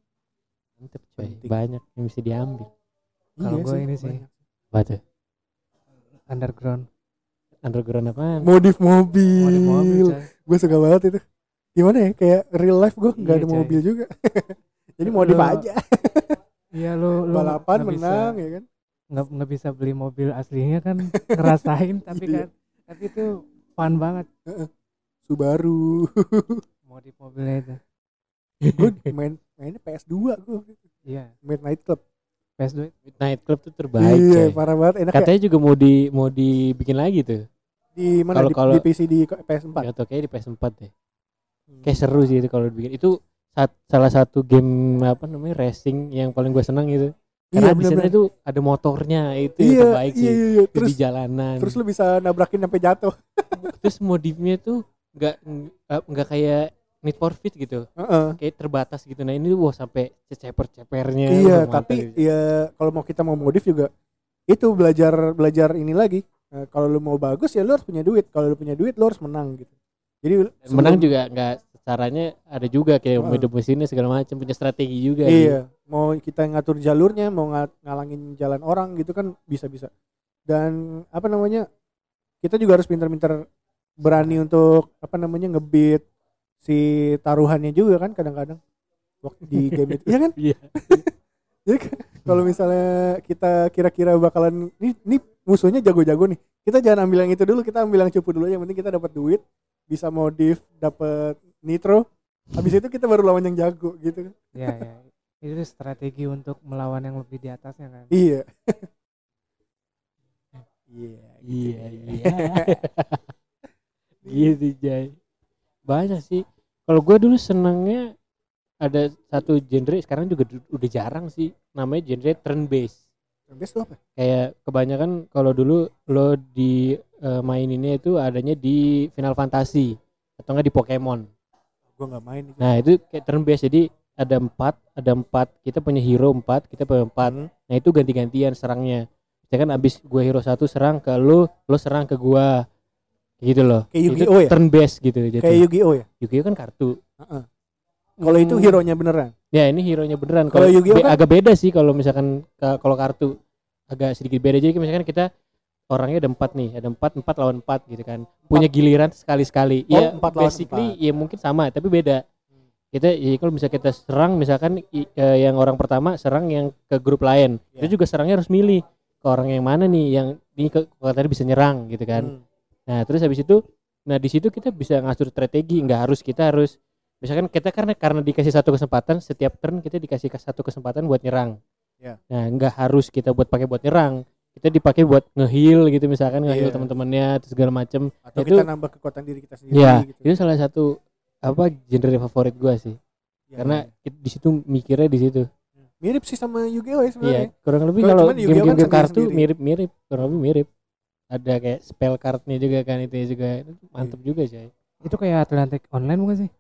Speaker 1: mantep coy
Speaker 2: Penting.
Speaker 1: banyak yang bisa diambil
Speaker 3: Kalau
Speaker 2: Iya
Speaker 3: gua ini sih.
Speaker 2: banyak.
Speaker 1: apa tuh
Speaker 3: underground
Speaker 1: underground apaan?
Speaker 2: Mobil,
Speaker 3: Modif mobil
Speaker 2: gue suka banget itu. Gimana ya kayak real life gue nggak
Speaker 3: Iya,
Speaker 2: ada mobil juga. Jadi modif
Speaker 3: Lu-
Speaker 2: aja.
Speaker 3: Iya lu lu
Speaker 2: balapan
Speaker 3: nggak bisa-
Speaker 2: menang ya kan?
Speaker 3: nggak nggak bisa beli mobil aslinya kan ngerasain tapi
Speaker 2: Iya.
Speaker 3: kan tapi itu fun banget.
Speaker 2: Subaru.
Speaker 3: Modif mobilnya itu.
Speaker 2: Gue main mainnya PS2 gue
Speaker 3: iya.
Speaker 2: Main night club
Speaker 3: PS2
Speaker 1: Midnight Club tuh terbaik
Speaker 2: iya
Speaker 1: coy.
Speaker 2: parah banget enak ya
Speaker 1: Katanya juga mau di mau dibikin lagi tuh.
Speaker 2: di mana
Speaker 1: kalau-
Speaker 2: di,
Speaker 1: kalau-
Speaker 2: di PC di PS4
Speaker 1: Gak tau kayak di PS4 deh.
Speaker 2: Hmm.
Speaker 1: Kayak seru sih itu kalau dibikin. Itu sat- salah satu game apa namanya racing yang paling gue senang gitu. Karena
Speaker 2: iya
Speaker 1: di sana itu ada motornya itu yang
Speaker 2: iya
Speaker 1: terbaik
Speaker 2: iya
Speaker 1: sih.
Speaker 2: iya, iya.
Speaker 1: Itu
Speaker 2: terus
Speaker 1: di jalanan.
Speaker 2: terus lu bisa nabrakin sampai jatuh
Speaker 1: terus modifnya tuh nggak- nggak kayak Need for Speed gitu.
Speaker 2: Heeh.
Speaker 1: Kayak terbatas gitu. Nah ini wah sampai ceper-cepernya.
Speaker 2: iya tapi
Speaker 1: gitu.
Speaker 2: ya kalau mau kita mau modif juga itu belajar belajar ini lagi Eh, kalau lu mau bagus ya lu harus punya duit kalau lu punya duit lu harus menang gitu jadi
Speaker 1: Dan menang
Speaker 2: sebelum-
Speaker 1: juga nggak caranya ada juga kayak
Speaker 2: Heeh.
Speaker 1: hidup mesinnya segala macam punya strategi juga.
Speaker 2: iya mau kita ngatur jalurnya mau nga- ngalangin jalan orang gitu kan bisa bisa dan apa namanya kita juga harus pintar-pintar berani untuk apa namanya ngebit si taruhannya juga kan kadang-kadang waktu di game itu. Iya kan?
Speaker 1: Iya.
Speaker 2: jadi kan kalau misalnya kita kira-kira bakalan nih nih musuhnya jago-jago nih. Kita jangan ambil yang itu dulu kita ambil yang cupu dulu yang penting kita dapat duit bisa modif dapat nitro. Habis itu kita baru lawan yang jago gitu kan.
Speaker 3: Ya ya itu strategi untuk melawan yang lebih di atasnya kan?
Speaker 2: Iya. Iya
Speaker 1: Iya, iya. gitu, Jay. Banyak sih. Kalau gue dulu senangnya ada satu genre sekarang juga udah jarang sih. Namanya genre turn based.
Speaker 2: Best tuh apa
Speaker 1: Kayak kebanyakan kalau dulu lo di eh, maininnya itu adanya di Final Fantasy atau enggak di Pokemon.
Speaker 2: gua nggak main itu
Speaker 1: Nah itu kayak turn based jadi ada empat, ada empat. Kita punya hero empat, kita punya empat.
Speaker 2: Hmm.
Speaker 1: Nah itu ganti-gantian serangnya. Ya kan abis gue hero satu serang ke lu, lo serang ke gua. Gitu loh.
Speaker 2: Kayak Yu-Gi-Oh ya?
Speaker 1: Turn based gitu. Jadi.
Speaker 2: kayak Yu-Gi-Oh ya
Speaker 1: Yu-Gi-Oh kan kartu.
Speaker 2: Heeh. kalau itu hero nya beneran
Speaker 1: Ya ini hero-nya beneran.
Speaker 2: Kalau Yu-Gi-Oh
Speaker 1: be-
Speaker 2: kan-
Speaker 1: agak beda sih kalau misalkan ka- kalau kartu agak sedikit beda. Jadi misalkan kita orangnya ada empat nih, ada empat empat lawan empat gitu kan. Punya giliran sekali sekali.
Speaker 2: Oh,
Speaker 1: ya
Speaker 2: empat lawan
Speaker 1: basically
Speaker 2: empat.
Speaker 1: ya mungkin sama tapi beda. Kita ya kalau bisa kita serang misalkan i- eh, yang orang pertama serang yang ke grup lain.
Speaker 2: Ya.
Speaker 1: Itu juga serangnya harus milih ke orang yang mana nih yang ini ke tadi bisa nyerang gitu kan.
Speaker 2: Hmm.
Speaker 1: Nah, terus habis itu nah di situ kita bisa ngatur strategi, nggak harus kita harus misalkan kita karena karena dikasih satu kesempatan setiap turn kita dikasih satu kesempatan buat nyerang.
Speaker 2: Ya.
Speaker 1: Nah, nggak harus kita buat pakai buat nyerang. Kita dipakai buat nge-heal gitu misalkan nge-heal
Speaker 2: Iya.
Speaker 1: teman-temannya segala macem
Speaker 2: atau
Speaker 1: Itu-
Speaker 2: kita nambah kekuatan diri kita sendiri
Speaker 1: Ya,
Speaker 2: gitu
Speaker 1: itu salah satu apa genre favorit gua sih.
Speaker 2: Ya,
Speaker 1: karena it- di situ mikirnya di situ.
Speaker 2: mirip sih sama Yu-Gi-Oh ya sebenarnya
Speaker 1: Iya, kurang lebih
Speaker 2: Kalau kan
Speaker 1: game-game kartu mirip-mirip, kurang lebih mirip. Ada kayak spell cardnya juga kan itu juga mantep juga sih.
Speaker 3: itu kayak Atlantic Online bukan sih?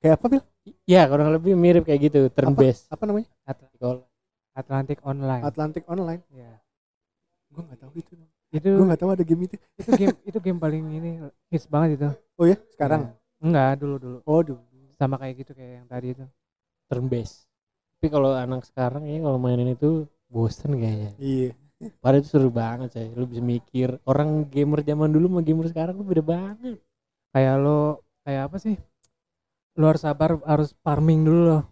Speaker 2: Kayak apa bil?
Speaker 1: Ya kurang lebih mirip kayak gitu, turn
Speaker 2: Apa?
Speaker 1: based.
Speaker 2: apa namanya?
Speaker 1: Kalau
Speaker 3: Atlantic Online.
Speaker 2: Atlantic Online.
Speaker 3: Ya
Speaker 2: gua nggak tahu itu.
Speaker 3: Itu
Speaker 2: gua nggak tahu ada game itu.
Speaker 3: itu game itu game paling ini hits banget itu.
Speaker 2: Oh ya? Sekarang?
Speaker 3: Iya. enggak dulu dulu.
Speaker 2: Oh dulu.
Speaker 3: Sama kayak gitu kayak yang tadi itu.
Speaker 1: Turn based. Tapi kalau anak sekarang ya kalau mainin itu bosen kayaknya.
Speaker 2: iya
Speaker 1: Padahal itu seru banget saya. Lu bisa mikir orang gamer zaman dulu sama gamer sekarang tuh beda banget.
Speaker 3: kayak lo kayak apa sih? Lo harus sabar harus farming dulu loh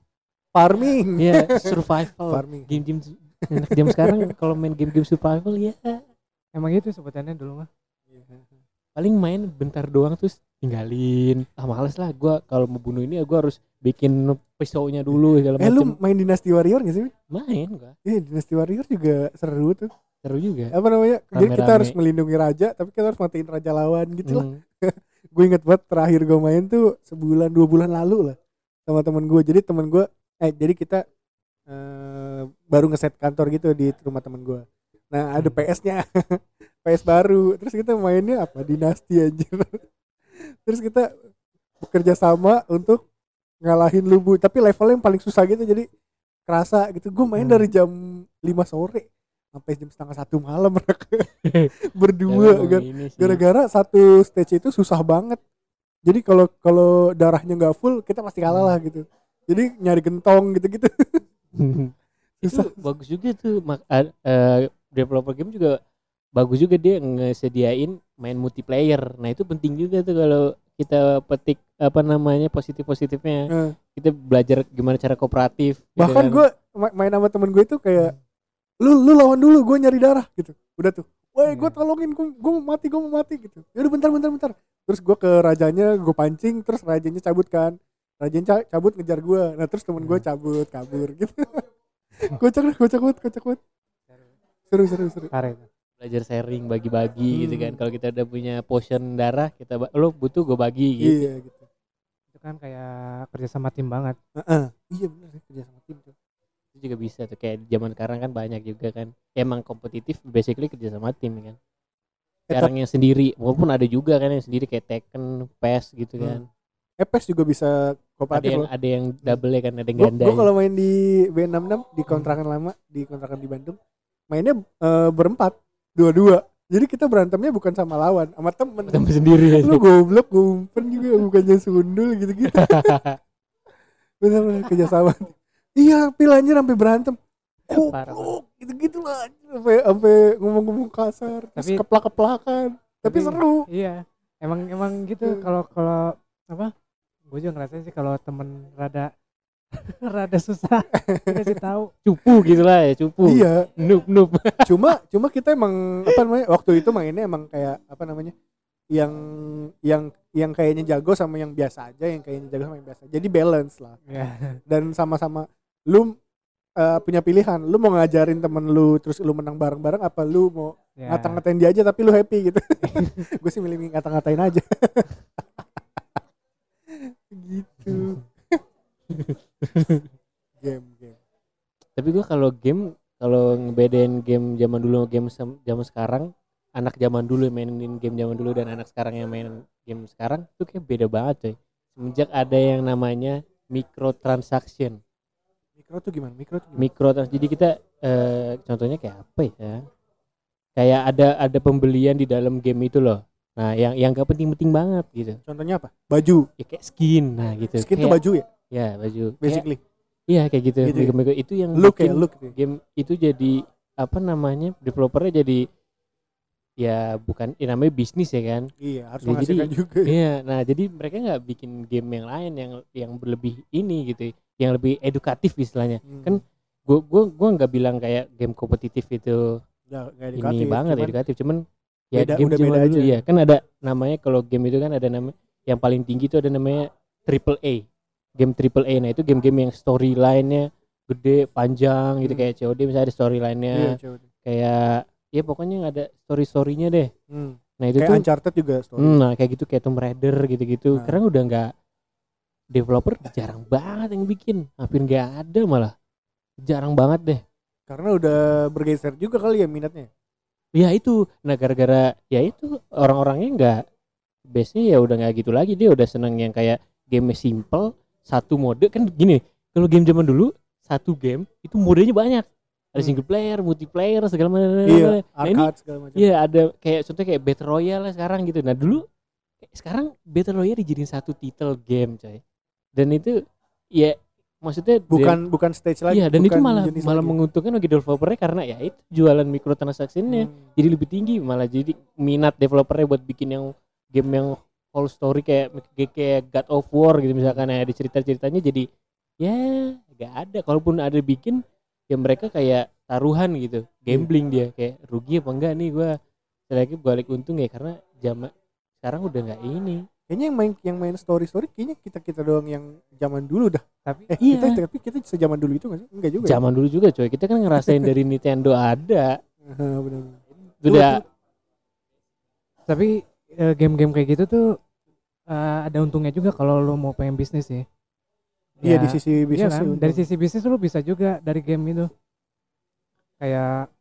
Speaker 2: farming?
Speaker 1: Iya, survival.
Speaker 2: farming.
Speaker 1: Game-game anak jam sekarang kalau main game-game survival ya
Speaker 3: emang gitu sebutannya dulu mah.
Speaker 1: Paling main bentar doang terus tinggalin. Ah males lah. Gua kalau mau bunuh ini ya gua harus bikin pisaunya dulu segala
Speaker 2: eh lu
Speaker 1: macem.
Speaker 2: main Dynasty Warrior gak sih
Speaker 1: main gua.
Speaker 2: Iya Dynasty Warrior juga seru tuh.
Speaker 1: Seru juga.
Speaker 2: Apa namanya? Jadi kita harus melindungi raja tapi kita harus matiin raja lawan gitu lah.
Speaker 1: Hmm.
Speaker 2: gue inget banget terakhir gue main tuh sebulan dua bulan lalu lah sama temen gue jadi temen gue eh jadi kita eh, baru ngeset kantor gitu di rumah temen gue nah ada
Speaker 1: Hmm.
Speaker 2: PS-nya PS baru. Terus kita mainnya apa? Dinasti anjir. Terus kita bekerja sama untuk ngalahin lubu tapi levelnya yang paling susah gitu jadi kerasa gitu. Gue main
Speaker 3: Hmm.
Speaker 2: dari jam 5 sore sampai jam setengah satu malam
Speaker 1: Ya,
Speaker 2: berdua gara-gara satu stage itu susah banget. Jadi kalau kalau darahnya nggak full kita pasti kalah lah gitu. Jadi nyari gentong gitu-gitu.
Speaker 1: Itu
Speaker 2: susah.
Speaker 1: bagus juga tuh. Mak- eh, developer game juga bagus juga dia ngesediain main multiplayer. Nah itu penting juga tuh kalau kita petik apa namanya positif positifnya
Speaker 2: Nah,
Speaker 1: kita belajar gimana cara kooperatif gitu
Speaker 2: bahkan
Speaker 1: kan.
Speaker 2: gue main sama temen gue itu kayak lu lu lawan dulu gue nyari darah gitu udah tuh Woi, gue
Speaker 3: Iya.
Speaker 2: tolongin, gue mau mati, gue mau mati gitu. Ya udah bentar, bentar, bentar. Terus gue ke rajanya, gue pancing, terus rajanya cabut kan. Rajanya ca- cabut ngejar gue. Nah terus temen gue
Speaker 3: Hmm.
Speaker 2: cabut, kabur gitu. kocak deh kocak banget kocak banget seru seru seru
Speaker 1: belajar sharing bagi-bagi gitu kan
Speaker 2: Hmm.
Speaker 1: kalau kita udah punya potion darah kita lo butuh gue bagi gitu
Speaker 2: iya gitu
Speaker 3: Itu kan kayak kerja sama tim banget.
Speaker 2: Heeh. iya benar kerja sama tim tuh.
Speaker 1: Itu juga bisa tuh kayak zaman sekarang kan banyak juga kan. Emang kompetitif basically kerja sama tim kan.
Speaker 2: Eh,
Speaker 1: sekarang yang sendiri walaupun ada juga kan yang sendiri kayak Tekken, PES gitu
Speaker 2: Hmm.
Speaker 1: kan.
Speaker 2: EPS juga bisa
Speaker 1: ada
Speaker 2: kooperatif
Speaker 1: yang
Speaker 2: loh.
Speaker 1: ada yang double ya kan ada yang
Speaker 2: Gue
Speaker 1: ganda
Speaker 2: kalau main di B66 di kontrakan lama di kontrakan di Bandung mainnya eh, berempat dua-dua jadi kita berantemnya bukan sama lawan sama temen.
Speaker 1: Sama sendiri.
Speaker 2: Lu goblok gue umpen juga bukannya sundul gitu-gitu. Bener-bener kerjasama. Iya pil anjir sampai berantem.
Speaker 1: Parah,
Speaker 2: goblok gitu-gitu lah sampai sampai ngomong-ngomong kasar terus
Speaker 3: Tapi-
Speaker 2: keplak-keplakan. Tapi,
Speaker 3: tapi-
Speaker 2: seru.
Speaker 3: Iya. Emang emang gitu
Speaker 2: Hmm.
Speaker 3: kalau kalau apa? Gue juga ngerasain sih kalau temen rada rada susah. Dikasih tahu.
Speaker 1: cupu gitu lah ya cupu.
Speaker 2: Iya.
Speaker 1: Noob noob
Speaker 2: cuma cuma kita emang apa namanya waktu itu mainnya emang kayak apa namanya yang yang yang kayaknya jago sama yang biasa aja yang kayaknya jago sama yang biasa. Jadi balance lah.
Speaker 3: Ya.
Speaker 2: dan sama-sama lu eh, punya pilihan. Lu mau ngajarin temen lu terus lu menang bareng-bareng apa lu mau
Speaker 3: ya.
Speaker 2: ngata-ngatain dia aja tapi lu happy gitu. Gue sih milih ngata-ngatain aja. Gitu game game.
Speaker 1: Tapi gua kalau game kalau ngebedain game zaman dulu sama game zaman sekarang anak zaman dulu yang mainin game zaman dulu dan anak sekarang yang main game sekarang itu kayak beda banget coy. Semenjak ada yang namanya microtransaction.
Speaker 2: Mikro tuh gimana? Mikro tuh gimana?
Speaker 1: mikro jadi kita eh, contohnya kayak apa ya? Kayak ada ada pembelian di dalam game itu loh. Nah yang yang gak penting-penting banget gitu.
Speaker 2: Contohnya apa? Baju.
Speaker 1: Ya kayak skin nah gitu.
Speaker 2: Skin tuh
Speaker 1: Kayak-
Speaker 2: baju ya
Speaker 1: ya baju
Speaker 2: basically
Speaker 1: iya kayak gitu,
Speaker 2: Gitu ya?
Speaker 1: Mikro-mikro. itu yang
Speaker 2: look ya look ya.
Speaker 1: game itu jadi apa namanya developernya jadi ya bukan ya namanya bisnis ya kan
Speaker 2: iya harus
Speaker 1: Ya,
Speaker 2: menghasilkan
Speaker 1: jadi-
Speaker 2: juga
Speaker 1: iya nah jadi mereka nggak bikin game yang lain yang yang berlebih ini gitu yang lebih edukatif istilahnya
Speaker 2: Hmm.
Speaker 1: kan gua gua gua nggak bilang kayak game kompetitif itu
Speaker 2: nggak
Speaker 1: ini banget
Speaker 2: cuman
Speaker 1: edukatif cuman ya
Speaker 2: beda-
Speaker 1: game
Speaker 2: udah beda
Speaker 1: dulu
Speaker 2: aja.
Speaker 1: ya kan ada namanya kalau game itu kan ada nama yang paling tinggi itu ada namanya triple A game triple A. Nah itu game-game yang storyline-nya gede panjang gitu
Speaker 2: Hmm.
Speaker 1: kayak COD misalnya ada storyline-nya.
Speaker 2: Iya, coba deh.
Speaker 1: kayak ya pokoknya yang ada story storynya deh.
Speaker 2: Hmm.
Speaker 1: nah itu
Speaker 2: kayak
Speaker 1: tuh
Speaker 2: Uncharted juga story.
Speaker 1: Hmm, nah kayak gitu kayak Tomb Raider gitu-gitu.
Speaker 2: Nah.
Speaker 1: sekarang udah nggak developer jarang banget yang bikin. Hampir nggak ada malah. Jarang banget deh.
Speaker 2: Karena udah bergeser juga kali ya minatnya.
Speaker 1: Ya itu. Nah gara-gara ya itu orang-orangnya nggak base-nya ya udah nggak gitu lagi. Dia udah seneng yang kayak game simple satu mode kan gini kalau game zaman dulu satu game itu modenya banyak ada
Speaker 2: Hmm.
Speaker 1: single player multiplayer segala macam
Speaker 2: iya
Speaker 1: nah ini
Speaker 2: arcade segala macam
Speaker 1: Iya ada kayak contohnya kayak Battle Royale lah sekarang gitu. Nah dulu kayak sekarang Battle Royale dijadiin satu title game coy. Dan itu ya maksudnya
Speaker 2: bukan bukan stage
Speaker 1: dan,
Speaker 2: lagi
Speaker 1: iya dan itu malah malah
Speaker 2: lagi.
Speaker 1: menguntungkan bagi developernya karena ya itu jualan mikrotransaksinya
Speaker 2: Hmm.
Speaker 1: jadi lebih tinggi malah jadi minat developernya buat bikin yang game yang whole story kayak kayak- God of War gitu misalkan ya ada cerita-ceritanya jadi ya gak ada. Kalaupun ada bikin ya mereka kayak taruhan gitu gambling dia kayak rugi apa enggak nih gua? Lagi balik untung ya karena zaman sekarang udah nggak ini.
Speaker 2: Kayaknya yang main yang main story story kayaknya kita kita doang yang zaman dulu dah.
Speaker 3: Tapi
Speaker 2: eh
Speaker 1: Iya.
Speaker 2: kita tapi kita sejaman dulu itu nggak sih? Enggak juga ya?
Speaker 1: zaman dulu juga coy. Kita kan ngerasain dari Nintendo ada.
Speaker 2: Heeh, benar
Speaker 1: udah
Speaker 3: tapi eh, game-game kayak gitu tuh eh, ada untungnya juga kalau lo mau pengen bisnis sih.
Speaker 2: iya
Speaker 3: Ya,
Speaker 2: di sisi
Speaker 3: Iya
Speaker 2: bisnis
Speaker 3: kan?
Speaker 2: sih
Speaker 3: Dari sisi bisnis lu bisa juga dari game itu. Kayak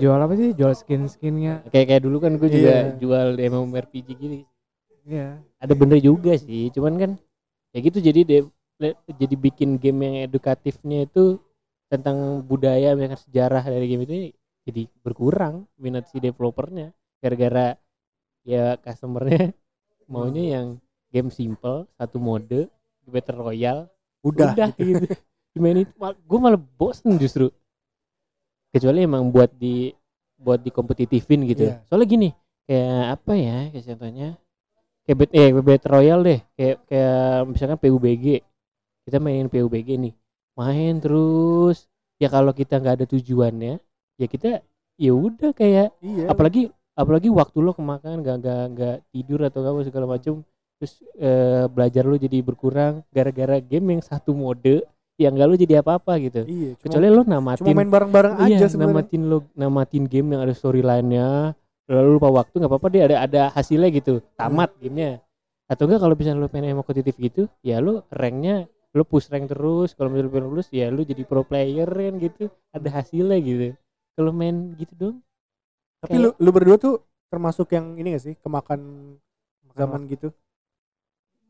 Speaker 3: jual apa sih? Jual skin-skinnya.
Speaker 1: kayak kayak dulu kan gue juga
Speaker 2: Iya.
Speaker 1: jual MMORPG gini
Speaker 3: Iya.
Speaker 1: ada bener juga sih cuman kan ya gitu jadi de, jadi bikin game yang edukatifnya itu tentang budaya misalkan sejarah dari game itu jadi berkurang minat si developernya gara-gara ya customernya maunya yang game simple satu mode battle royale.
Speaker 2: Udah,
Speaker 1: udah
Speaker 2: gitu.
Speaker 1: gitu dimainin gue malah bosen justru. Kecuali emang buat di buat dikompetitifin gitu.
Speaker 2: Iya.
Speaker 1: soalnya gini kayak apa ya kayak contohnya? Kayak bet eh battle royale deh. Kayak kayak misalkan PUBG kita mainin PUBG nih. Main terus. Ya kalau kita nggak ada tujuannya ya kita ya udah kayak
Speaker 2: iya.
Speaker 1: apalagi apalagi waktu lo kemakan gak gak gak tidur atau apa segala macam terus eh, belajar lo jadi berkurang gara-gara game yang satu mode ya enggak lu jadi apa-apa gitu.
Speaker 2: Iya cuma,
Speaker 1: kecuali
Speaker 2: cuma
Speaker 1: namatin
Speaker 2: main bareng-bareng
Speaker 1: iya,
Speaker 2: aja sebenarnya.
Speaker 1: namatin lo namatin game yang ada storyline-nya lalu lupa waktu nggak apa-apa dia ada ada hasilnya gitu tamat
Speaker 2: Hmm.
Speaker 1: gamenya. Atau enggak kalau misalnya lu pengen emo kompetitif gitu ya lu ranknya lu push rank terus kalau misalnya lu pengen lulus ya lu jadi pro player kan gitu ada hasilnya gitu. Kalau main gitu dong
Speaker 2: tapi lu lu berdua tuh termasuk yang ini gak sih kemakan zaman gitu?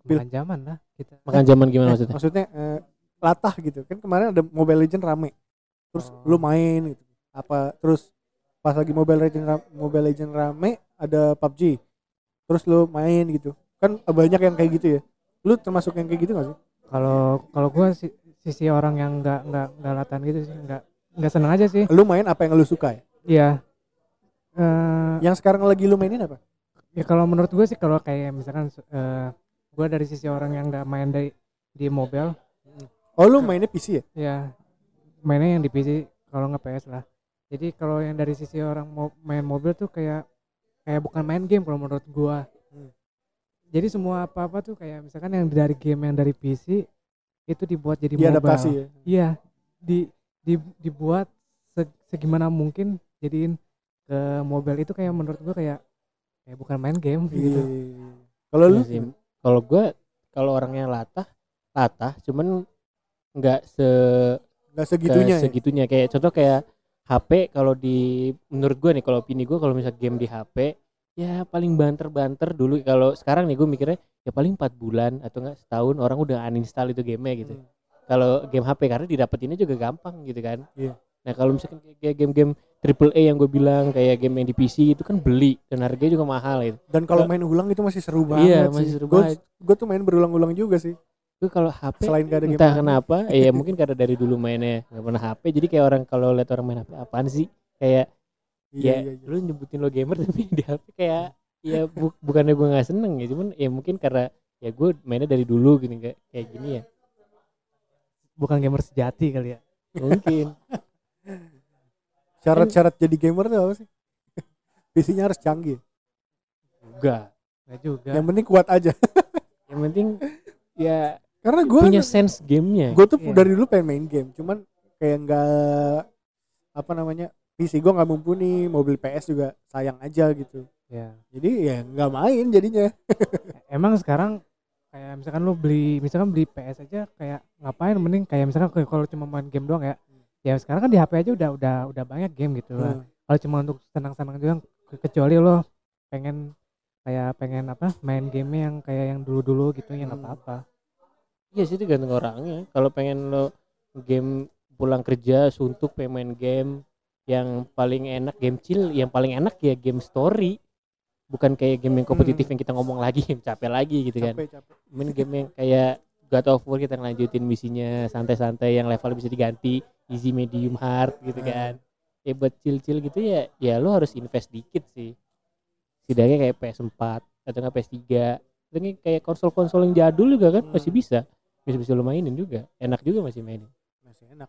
Speaker 2: Bil-
Speaker 3: Makan zaman lah kita.
Speaker 1: makan zaman gimana
Speaker 2: Eh,
Speaker 1: maksudnya?
Speaker 2: maksudnya eh, latah gitu. Kan kemarin ada Mobile Legend rame. Terus
Speaker 3: Oh.
Speaker 2: lu main gitu. Apa terus pas lagi Mobile Legend Mobile Legend rame ada PUBG terus lu main gitu. Kan banyak yang kayak gitu ya. Lu termasuk yang kayak gitu gak sih?
Speaker 3: Kalau kalau gua si- sisi orang yang nggak nggak nggak latan gitu sih, nggak nggak seneng aja sih.
Speaker 2: lu main apa yang lu suka ya?
Speaker 3: Iya. Eh,
Speaker 2: yang sekarang lagi lu mainin apa?
Speaker 3: ya kalau menurut gue sih kalau kayak misalkan eh gue dari sisi orang yang nggak main dari di mobile.
Speaker 2: Oh lu mainnya PC ya?
Speaker 3: Ya mainnya yang di PC kalau nggak PS lah. Jadi kalau yang dari sisi orang mau main mobil tuh kayak kayak bukan main game kalau menurut gua.
Speaker 2: Hmm.
Speaker 3: jadi semua apa apa tuh kayak misalkan yang dari game yang dari PC itu dibuat jadi
Speaker 2: diadaptasi
Speaker 3: mobile
Speaker 2: ya?
Speaker 3: Iya di, di dibuat se- segimana mungkin jadiin ke mobile itu kayak menurut gua kayak kayak bukan main game gitu
Speaker 2: iya, iya. kalau lu
Speaker 1: Iya sih. kalau gua kalau orangnya latah latah cuman nggak se
Speaker 2: nggak segitunya ya?
Speaker 1: segitunya kayak contoh kayak HP kalau di menurut gue nih kalau opini gue kalau misalnya game di HP ya paling banter-banter dulu kalau sekarang nih gue mikirnya ya paling empat bulan atau enggak setahun orang udah uninstall itu gamenya gitu
Speaker 2: Hmm.
Speaker 1: kalau game HP karena didapetinnya juga gampang gitu kan
Speaker 2: Iya.
Speaker 1: nah kalau misalkan kayak game-game triple A yang gue bilang kayak game yang di PC itu kan beli dan harganya juga mahal itu
Speaker 2: dan kalau main ulang itu masih seru banget
Speaker 1: Iya,
Speaker 2: sih.
Speaker 1: masih seru
Speaker 2: Gua-
Speaker 1: banget.
Speaker 2: gua tuh main berulang-ulang juga sih
Speaker 1: itu kalau HP
Speaker 2: selain gak ada game
Speaker 1: entah
Speaker 2: lain.
Speaker 1: kenapa ya mungkin karena dari dulu mainnya nggak pernah HP jadi kayak orang kalau lihat orang main HP apaan sih kayak
Speaker 2: iya,
Speaker 1: ya
Speaker 2: iya, iya.
Speaker 1: lu nyebutin lo gamer tapi di HP kayak ya bu- bukannya gue nggak seneng ya cuman ya mungkin karena ya gue mainnya dari dulu gini kayak kayak gini ya
Speaker 3: bukan gamer sejati kali ya
Speaker 1: mungkin
Speaker 2: syarat-syarat jadi gamer tuh apa sih? PC-nya harus canggih.
Speaker 1: Enggak
Speaker 3: nggak juga.
Speaker 2: Yang penting kuat aja.
Speaker 1: Yang penting ya
Speaker 2: karena gue
Speaker 1: punya sense gamenya.
Speaker 2: gue tuh
Speaker 3: Iya.
Speaker 2: dari dulu pengen main game cuman kayak nggak apa namanya PC gue nggak mumpuni mobil PS juga sayang aja gitu.
Speaker 3: Ya
Speaker 2: jadi ya nggak main jadinya.
Speaker 3: Emang sekarang kayak misalkan lu beli misalkan beli PS aja kayak ngapain mending kayak misalkan kalau cuma main game doang ya ya sekarang kan di HP aja udah udah udah banyak game gitu lah.
Speaker 2: Hmm.
Speaker 3: kalau cuma untuk senang-senang doang ke- kecuali lo pengen kayak pengen apa main game yang kayak yang dulu-dulu gitu ya nggak
Speaker 2: Hmm.
Speaker 3: apa-apa.
Speaker 1: Iya sih tergantung orangnya. Kalau pengen lo game pulang kerja suntuk pengen main game yang paling enak game chill yang paling enak ya game story. Bukan kayak game yang kompetitif yang kita ngomong lagi yang capek lagi gitu kan.
Speaker 2: Capek capek.
Speaker 1: Main game yang kayak God of War kita ngelanjutin misinya santai-santai yang level bisa diganti easy medium hard gitu
Speaker 2: Hmm.
Speaker 1: kan. Ya buat chill-chill gitu ya ya lo harus invest dikit sih. Setidaknya kayak PS4 atau nggak PS3 atau kayak konsol-konsol yang jadul juga kan
Speaker 2: Hmm.
Speaker 1: masih bisa. Bisa bisa lo mainin juga. Enak juga masih mainin.
Speaker 2: Masih enak.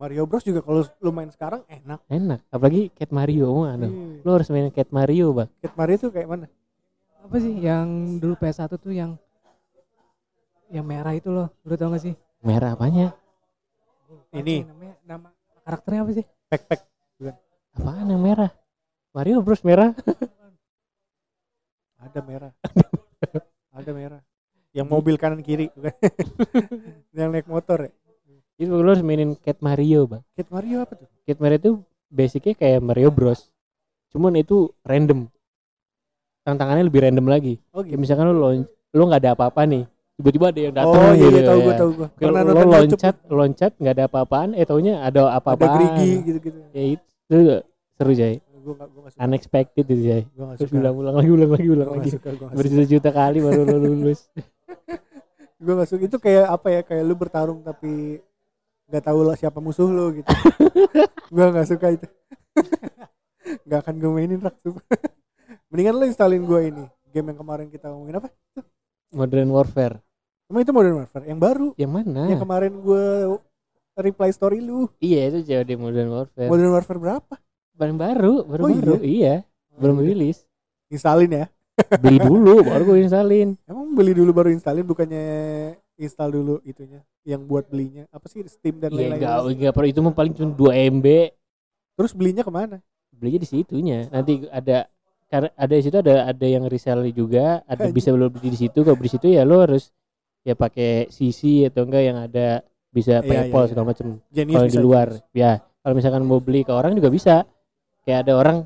Speaker 2: Mario Bros juga kalau lu main sekarang enak.
Speaker 1: Enak. Apalagi Cat Mario mana?
Speaker 2: Ih,
Speaker 1: lo harus main Cat Mario bang.
Speaker 2: Cat Mario tuh kayak mana?
Speaker 3: Apa sih yang dulu PS1 tuh yang yang merah itu loh lu tau gak sih?
Speaker 1: Merah apanya?
Speaker 2: Ini.
Speaker 3: Namanya? Nama karakternya apa sih?
Speaker 2: Pack-pack
Speaker 1: apaan yang merah? Mario Bros merah.
Speaker 2: Ada merah. Ada merah. Yang mobil kanan kiri. Bukan? yang naik motor ya?
Speaker 1: Itu lo harus mainin Cat Mario bang
Speaker 2: Cat Mario apa tuh?
Speaker 1: Kid Mario itu basicnya kayak Mario Bros. Cuman itu random. Tantangannya lebih random lagi.
Speaker 2: oh
Speaker 1: Kayak misalkan lo lon lo nggak ada apa-apa nih. Tiba-tiba ada yang datang
Speaker 2: oh iya,
Speaker 1: gitu.
Speaker 2: iya tahu gue
Speaker 1: ya.
Speaker 2: tahu gue pernah
Speaker 1: lo
Speaker 2: nonton YouTube
Speaker 1: loncat, loncat nggak ada apa-apaan, eh taunya ada
Speaker 2: ada
Speaker 1: apa-apaan.
Speaker 2: gerigi gitu-gitu
Speaker 1: Ya itu seru Jay.
Speaker 2: gue gak gue gak suka
Speaker 1: Unexpected itu Jay.
Speaker 2: gue gak
Speaker 1: Terus ulang-ulang lagi, ulang lagi, ulang
Speaker 2: gue
Speaker 1: lagi.
Speaker 2: gue
Speaker 1: Berjuta-juta kali baru lo lulus.
Speaker 2: gue gak suka itu kayak apa ya kayak lu bertarung tapi nggak tahu lah siapa musuh lu gitu gue nggak suka itu nggak akan gue mainin rak mendingan lu installin gue ini game yang kemarin kita ngomongin apa
Speaker 1: Modern Warfare.
Speaker 2: Emang itu Modern Warfare yang baru
Speaker 1: Yang mana?
Speaker 2: yang kemarin gue reply story lu
Speaker 1: Iya itu COD Modern Warfare.
Speaker 2: Modern Warfare berapa
Speaker 1: Paling baru, baru
Speaker 2: Oh,
Speaker 1: baru. Iya, belum rilis.
Speaker 2: installin ya
Speaker 1: Beli dulu baru gue installin.
Speaker 2: emang beli dulu baru installin bukannya install dulu itunya yang buat belinya apa sih Steam dan
Speaker 1: Iya
Speaker 2: lain-lain
Speaker 1: enggak enggak perlu itu mah paling cuma 2 MB.
Speaker 2: terus belinya ke mana
Speaker 1: Belinya di situnya. Nanti ada karena ada di situ ada ada yang resell juga, ada bisa lo beli di situ. Kalau beli di situ ya lo harus ya pakai CC atau enggak yang ada bisa
Speaker 2: Iya,
Speaker 1: PayPal
Speaker 2: iya, iya.
Speaker 1: segala macam.
Speaker 2: Genius
Speaker 1: Kalau di luar ya kalau misalkan mau beli ke orang juga bisa. Kayak ada orang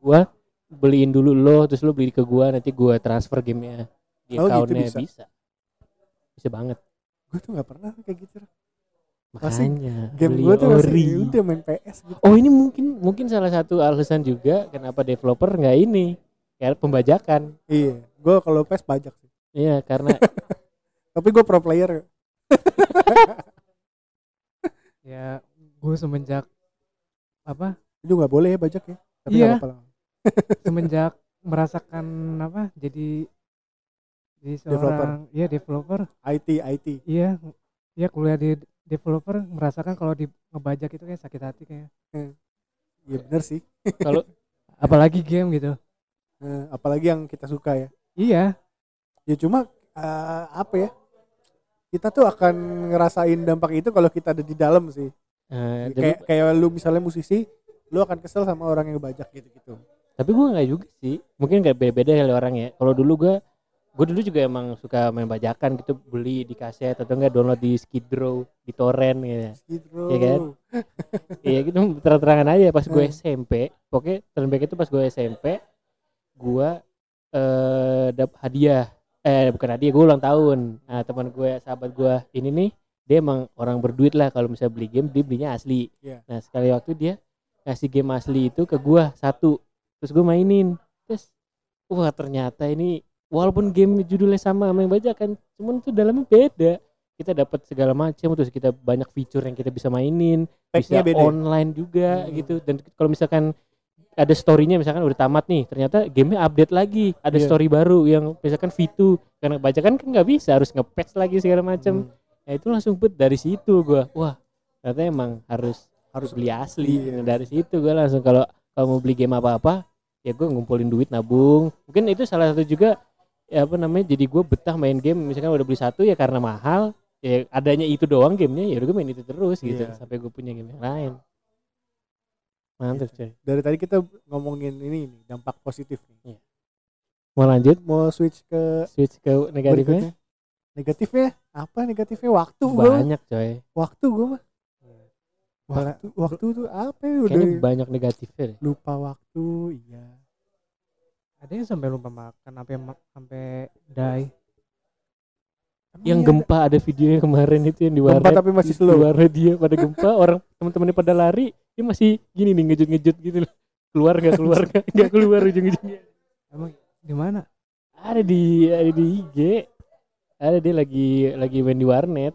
Speaker 1: gua beliin dulu lo terus lo beli ke gua nanti gua transfer gamenya di
Speaker 2: Oh, gitu bisa.
Speaker 1: bisa. bisa banget
Speaker 2: gue tuh nggak pernah kayak gitu Masih
Speaker 1: makanya
Speaker 2: game gue tuh masih
Speaker 1: ori.
Speaker 2: ya udah main PS gitu
Speaker 1: oh ini mungkin mungkin salah satu alasan juga kenapa developer nggak ini kayak pembajakan
Speaker 2: iya gue kalau PS pajak sih
Speaker 1: iya karena
Speaker 2: tapi gue pro player.
Speaker 3: Ya gue semenjak apa?
Speaker 2: Itu nggak boleh ya pajak ya tapi
Speaker 3: Iya.
Speaker 2: apa-apa
Speaker 3: semenjak merasakan apa jadi jadi seorang ya developer.
Speaker 2: IT IT
Speaker 3: iya ya kuliah di developer merasakan kalau di ngebajak itu kayak sakit hati kayak.
Speaker 2: Iya bener sih.
Speaker 1: Kalau
Speaker 3: apalagi game gitu.
Speaker 2: Eh, apalagi yang kita suka ya.
Speaker 3: Iya.
Speaker 2: Ya cuma eh, apa ya kita tuh akan ngerasain dampak itu kalau kita ada di dalam sih.
Speaker 1: Eh, tapi,
Speaker 2: kayak kayak lu misalnya musisi lu akan kesel sama orang yang ngebajak gitu gitu
Speaker 1: tapi gue nggak juga sih. Mungkin nggak beda-beda kali orang ya. Kalau dulu gue gue dulu juga emang suka main bajakan gitu beli di kaset atau enggak download di Skidrow di torrent gitu
Speaker 2: gitu
Speaker 1: Iya kan? iya gitu terang-terangan aja. Pas gue
Speaker 2: Hmm.
Speaker 1: SMP pokoknya terbaik itu pas gue SMP gue eh dap hadiah eh bukan hadiah gue ulang tahun nah teman gue sahabat gue ini nih dia emang orang berduit lah kalau misalnya beli game dia belinya asli
Speaker 2: Iya.
Speaker 1: nah sekali waktu dia kasih game asli itu ke gue satu terus gue mainin terus wah ternyata ini walaupun game judulnya sama sama yang bajakan cuman tuh dalamnya beda kita dapat segala macam terus kita banyak fitur yang kita bisa mainin
Speaker 2: Packnya
Speaker 1: bisa
Speaker 2: beda ya?
Speaker 1: online juga
Speaker 2: Hmm.
Speaker 1: gitu dan kalau misalkan ada storynya misalkan udah tamat nih ternyata gamenya update lagi ada
Speaker 2: Iya.
Speaker 1: story baru yang misalkan V2 karena bajakan kan nggak bisa harus nge-patch lagi segala macam
Speaker 2: Hmm.
Speaker 1: ya itu langsung put dari situ gua wah ternyata emang harus harus beli asli. Nah, dari situ gua langsung kalau kalau mau beli game apa apa ya gue ngumpulin duit nabung mungkin itu salah satu juga ya apa namanya jadi gue betah main game misalkan udah beli satu ya karena mahal ya adanya itu doang gamenya ya udah gue main itu terus gitu
Speaker 2: Iya.
Speaker 1: sampai gue punya game yang lain mantap
Speaker 2: Gitu.
Speaker 1: coy.
Speaker 2: Dari tadi kita ngomongin ini nih dampak positif nih.
Speaker 1: mau lanjut?
Speaker 2: Mau switch ke
Speaker 1: switch ke negatifnya?
Speaker 2: berikutnya. Negatifnya? Apa negatifnya? Waktu gua.
Speaker 1: Banyak coy.
Speaker 2: Waktu gua mah.
Speaker 3: Malah-
Speaker 2: waktu waktu tuh apa ya udah?
Speaker 1: kayaknya banyak negatifnya deh.
Speaker 2: lupa waktu iya.
Speaker 3: Ada yang sampai lupa makan sampai sampai die.
Speaker 2: Emang
Speaker 1: yang
Speaker 2: iya
Speaker 1: gempa ada? videonya kemarin itu yang di
Speaker 2: ada- gempa
Speaker 1: warnet.
Speaker 2: tapi masih
Speaker 1: di
Speaker 2: slow.
Speaker 1: warnet dia pada gempa. Orang teman-temannya pada lari dia masih gini nih ngejut-ngejut gitu loh. Keluar nggak keluar nggak nggak keluar ujung-ujungnya.
Speaker 3: Emang di mana?
Speaker 1: Ada di ada di IG ada dia lagi lagi main di warnet.